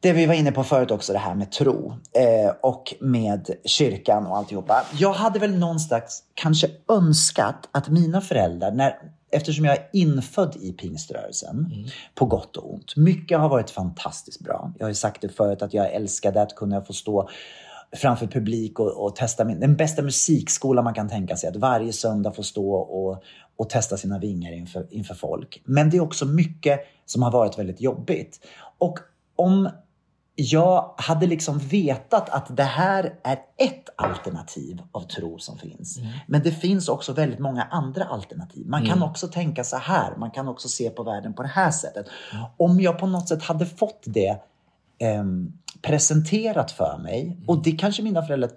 det vi var inne på förut också, det här med tro eh, och med kyrkan och alltihopa. Jag hade väl någonstans kanske önskat att mina föräldrar, när, eftersom jag är infödd i pingströrelsen, på gott och ont. Mycket har varit fantastiskt bra. Jag har ju sagt det förut att jag älskade att kunna få stå framför publik och, och testa min, den bästa musikskola man kan tänka sig. Att varje söndag få stå och, och testa sina vingar inför, inför folk. Men det är också mycket som har varit väldigt jobbigt. Och om jag hade liksom vetat att det här är ett alternativ av tro som finns. Men det finns också väldigt många andra alternativ. Man kan Mm. också tänka så här. Man kan också se på världen på det här sättet. Om jag på något sätt hade fått det ehm, presenterat för mig och det kanske mina föräldrar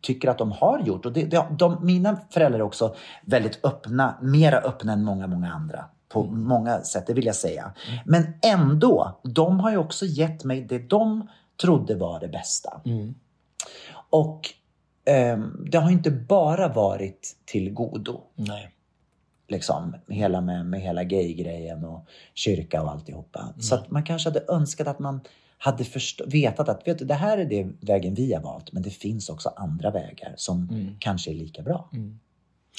tycker att de har gjort. Och det, det, de, mina föräldrar är också väldigt öppna, mera öppna än många, många andra. På många sätt, det vill jag säga. Men ändå, de har ju också gett mig det de trodde var det bästa. Och ehm, det har inte bara varit till godo. Nej. Liksom, hela med, med hela gay-grejen och kyrka och alltihopa. Så att man kanske hade önskat att man hade vetat att vet du, det här är det vägen vi har valt, men det finns också andra vägar som kanske är lika bra.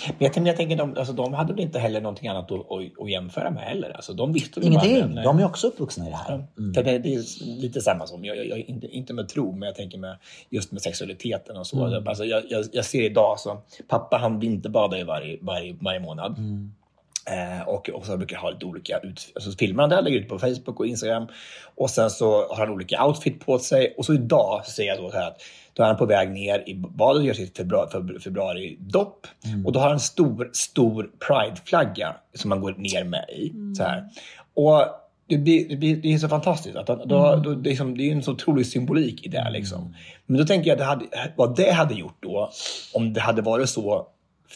Men jag, tänker- jag tänker, de, alltså, de hade väl inte heller någonting annat att, att, att jämföra med heller. Alltså, de visste Ingenting. bara- nej. De är också uppvuxna i det här. För Det, det är lite samma som, jag, jag, jag, inte, inte med tro, men jag tänker med, just med sexualiteten och så. Mm. Alltså, jag, jag, jag ser idag så, pappa han vinterbadar ju varje, varje, varje månad. Mm. Eh, och, och så brukar jag ha lite olika ut, alltså filmer han där, lägger ut på Facebook och Instagram. Och sen så har han olika outfit på sig. Och så idag så ser jag då så här att då är han på väg ner i badet och gör sitt februari, februari, februari-dopp. Och då har han en stor, stor prideflagga som han går ner med i. Så här. Och det, blir, det, blir, det är så fantastiskt. Att, han- då, då, det, är som, det är en så otrolig symbolik i det. Liksom. Men då tänker jag att det hade, vad det hade gjort då, om det hade varit så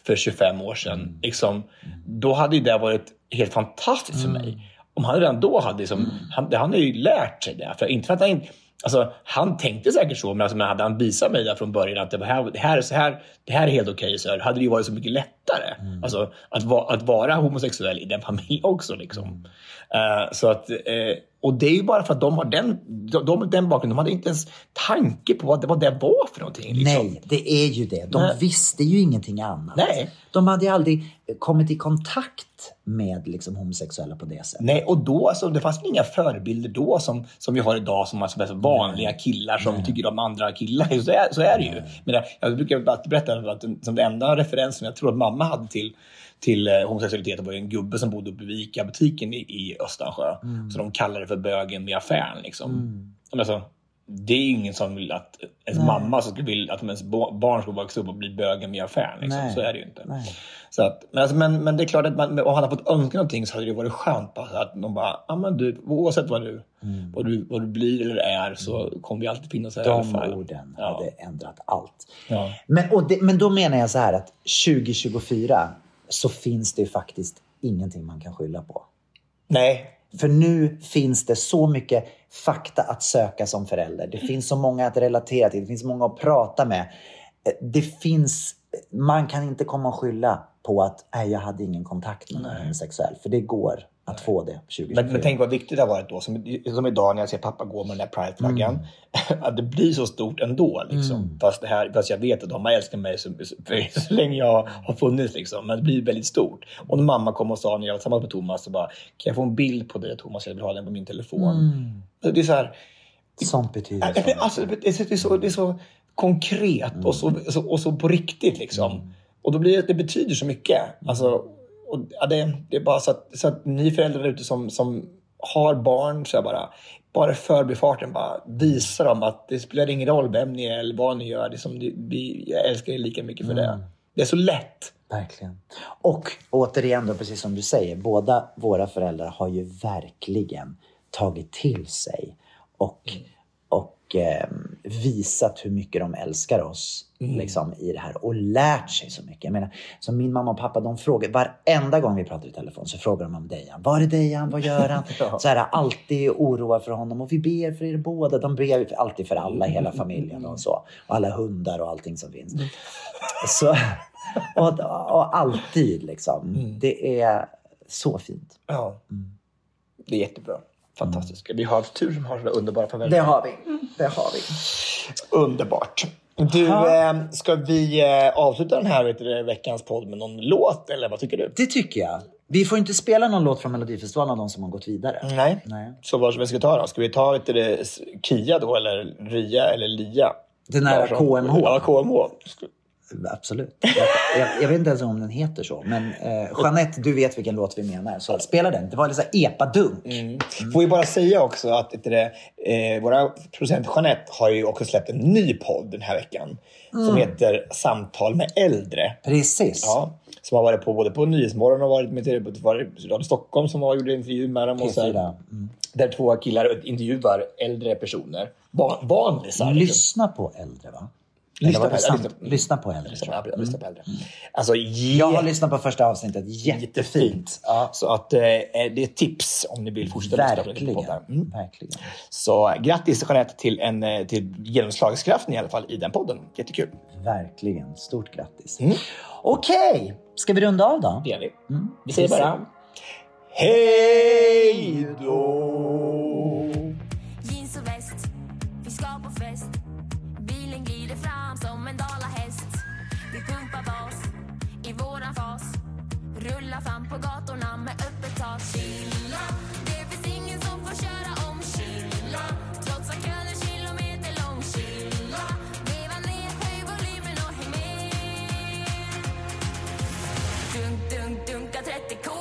för 25 år sedan, liksom, då hade det varit helt fantastiskt för mig. Om han redan då hade, liksom, han, det- han har ju lärt sig det. För, inte för att han, alltså, han tänkte säkert så, men, alltså, men hade han visat mig där från början att det, här, det, här, är så här, det här är helt okej, så här, hade det ju varit så mycket lättare. Alltså, att, va, att vara homosexuell i den familjen också. Liksom. Eh, så att, eh, och det är ju bara för att de har den, de, de, den bakgrunden. De hade inte ens tanke på vad det, vad det var för någonting. Liksom. Nej, det är ju det. De Nej. visste ju ingenting annat. Nej. De hade ju aldrig kommit i kontakt med liksom, homosexuella på det sättet. Nej, och då, alltså, det fanns inga förebilder då som, som vi har idag som alltså, vanliga killar som tycker om andra killar. Så är, så är det ju. Men jag brukar alltid berätta att den- som den enda referensen jag tror att mamma hade till till eh, homosexualiteten var ju en gubbe som bodde uppe vid ICA-butiken i, i Östansjö. Så de kallade det för bögen vid affären. Liksom. Men Alltså, det är ingen som vill att ens Nej. mamma som skulle vilja att ens barn ska växa upp och bli bögen vid affären. Liksom. Så är det ju inte. Nej. Så att, men, alltså, men, men det är klart att man, om han hade fått önska någonting så hade det varit skönt. Bara, att de bara, ja men du, oavsett vad du, vad du, vad du blir eller är så kommer vi alltid finnas här De fall. orden Ja. hade ändrat allt. Ja. Men, och det, men då menar jag så här att 2024 så finns det faktiskt ingenting man kan skylla på. Nej. För nu finns det så mycket fakta att söka som förälder. Det finns så många att relatera till. Det finns många att prata med. Eh, Det finns... Man kan inte komma och skylla på att Nej, jag hade ingen kontakt med någon homosexuell. För det går att få det 2024. Men, men tänk vad viktigt det har varit då. Som, som idag när jag ser pappa gå med den där prideflaggan. Att det blir så stort ändå. Liksom. Fast, det här, fast jag vet att de har älskat mig så, så, så länge jag har funnits. Liksom. Men det blir väldigt stort. Och när mamma kom och sa när jag var tillsammans med Thomas. Så bara, kan jag få en bild på dig Thomas? Jag vill ha den på min telefon. Det är så här, Sånt betyder men alltså, det, är så, det, är så, det är så konkret och, så, så, och så på riktigt. Liksom. Och då blir det, det betyder så mycket. Alltså, och, ja, det, det är bara så att, så att ni föräldrar ute som, som har barn, så jag bara, bara förbifarten bara visa dem att det spelar ingen roll vem ni är eller vad ni gör. Det som, vi, jag älskar er lika mycket för det. Det är så lätt. Verkligen. Och återigen då, precis som du säger, båda våra föräldrar har ju verkligen tagit till sig och, och eh, visat hur mycket de älskar oss liksom, i det här och lärt sig så mycket. Jag menar, som min mamma och pappa, de frågar varenda gång vi pratar i telefon så frågar de om Dejan. Var är Dejan? Vad gör han? Så här, alltid oroa för honom och vi ber för er båda. De ber alltid för alla, hela familjen och så. Och alla hundar och allting som finns. Så, och, och alltid liksom. Det är så fint. Ja. Det är jättebra. Fantastiskt. Vi har haft tur som har sådana underbara föräldrar. Det har vi. Det har vi. Underbart. Du, eh, ska vi eh, avsluta den här vet du, veckans podd med någon låt? Eller vad tycker du? Det tycker jag. Vi får inte spela någon låt från Melodifestivalen av de som har gått vidare. Nej. Nej. Så vad ska vi ta då? Ska vi ta vet du, Kia då, eller Ria, eller Lia? Den här. KMH. Ja, KMH. Absolut. Jag, jag, jag vet inte ens om den heter så. Men eh, Jeanette, du vet vilken låt vi menar. Så spela den. Det var lite epadunk. Mm. Får vi bara säga också att det, eh, våra producent Jeanette har ju också släppt en ny podd den här veckan. Som Mm. heter Samtal med äldre. Precis. Ja, som har varit på både på Nyhetsmorgon och varit med varit Radio Stockholm som var, gjorde intervju med dem. Och P4. Mm. Där två killar intervjuar äldre personer. Barn, barnlisar. Lyssna på äldre va? Lyssna på äldre. sant? Lyssna på äldre. Lyssna, jag. ja, lyssna på äldre. Alltså, ge... Jag har lyssnat på första avsnittet. Jättefint. Ja. Så att, eh, det är tips om ni vill fortsätta lyssna på Verkligen. poddar. Mm. Verkligen. Så grattis Jeanette till, en, eh, till genomslagskraften i alla fall i den podden. Jättekul. Verkligen. Stort grattis. Mm. Okej, ska vi runda av då? Det gör vi. Mm. Vi säger bara hej då! Rullar fram på gatorna med öppet tak. Chilla, det finns ingen som får köra om. Chilla, trots att kön är kilometer lång. Chilla, veva ner, höj volymen och häng med. Dunk, dunk, dunka 30 k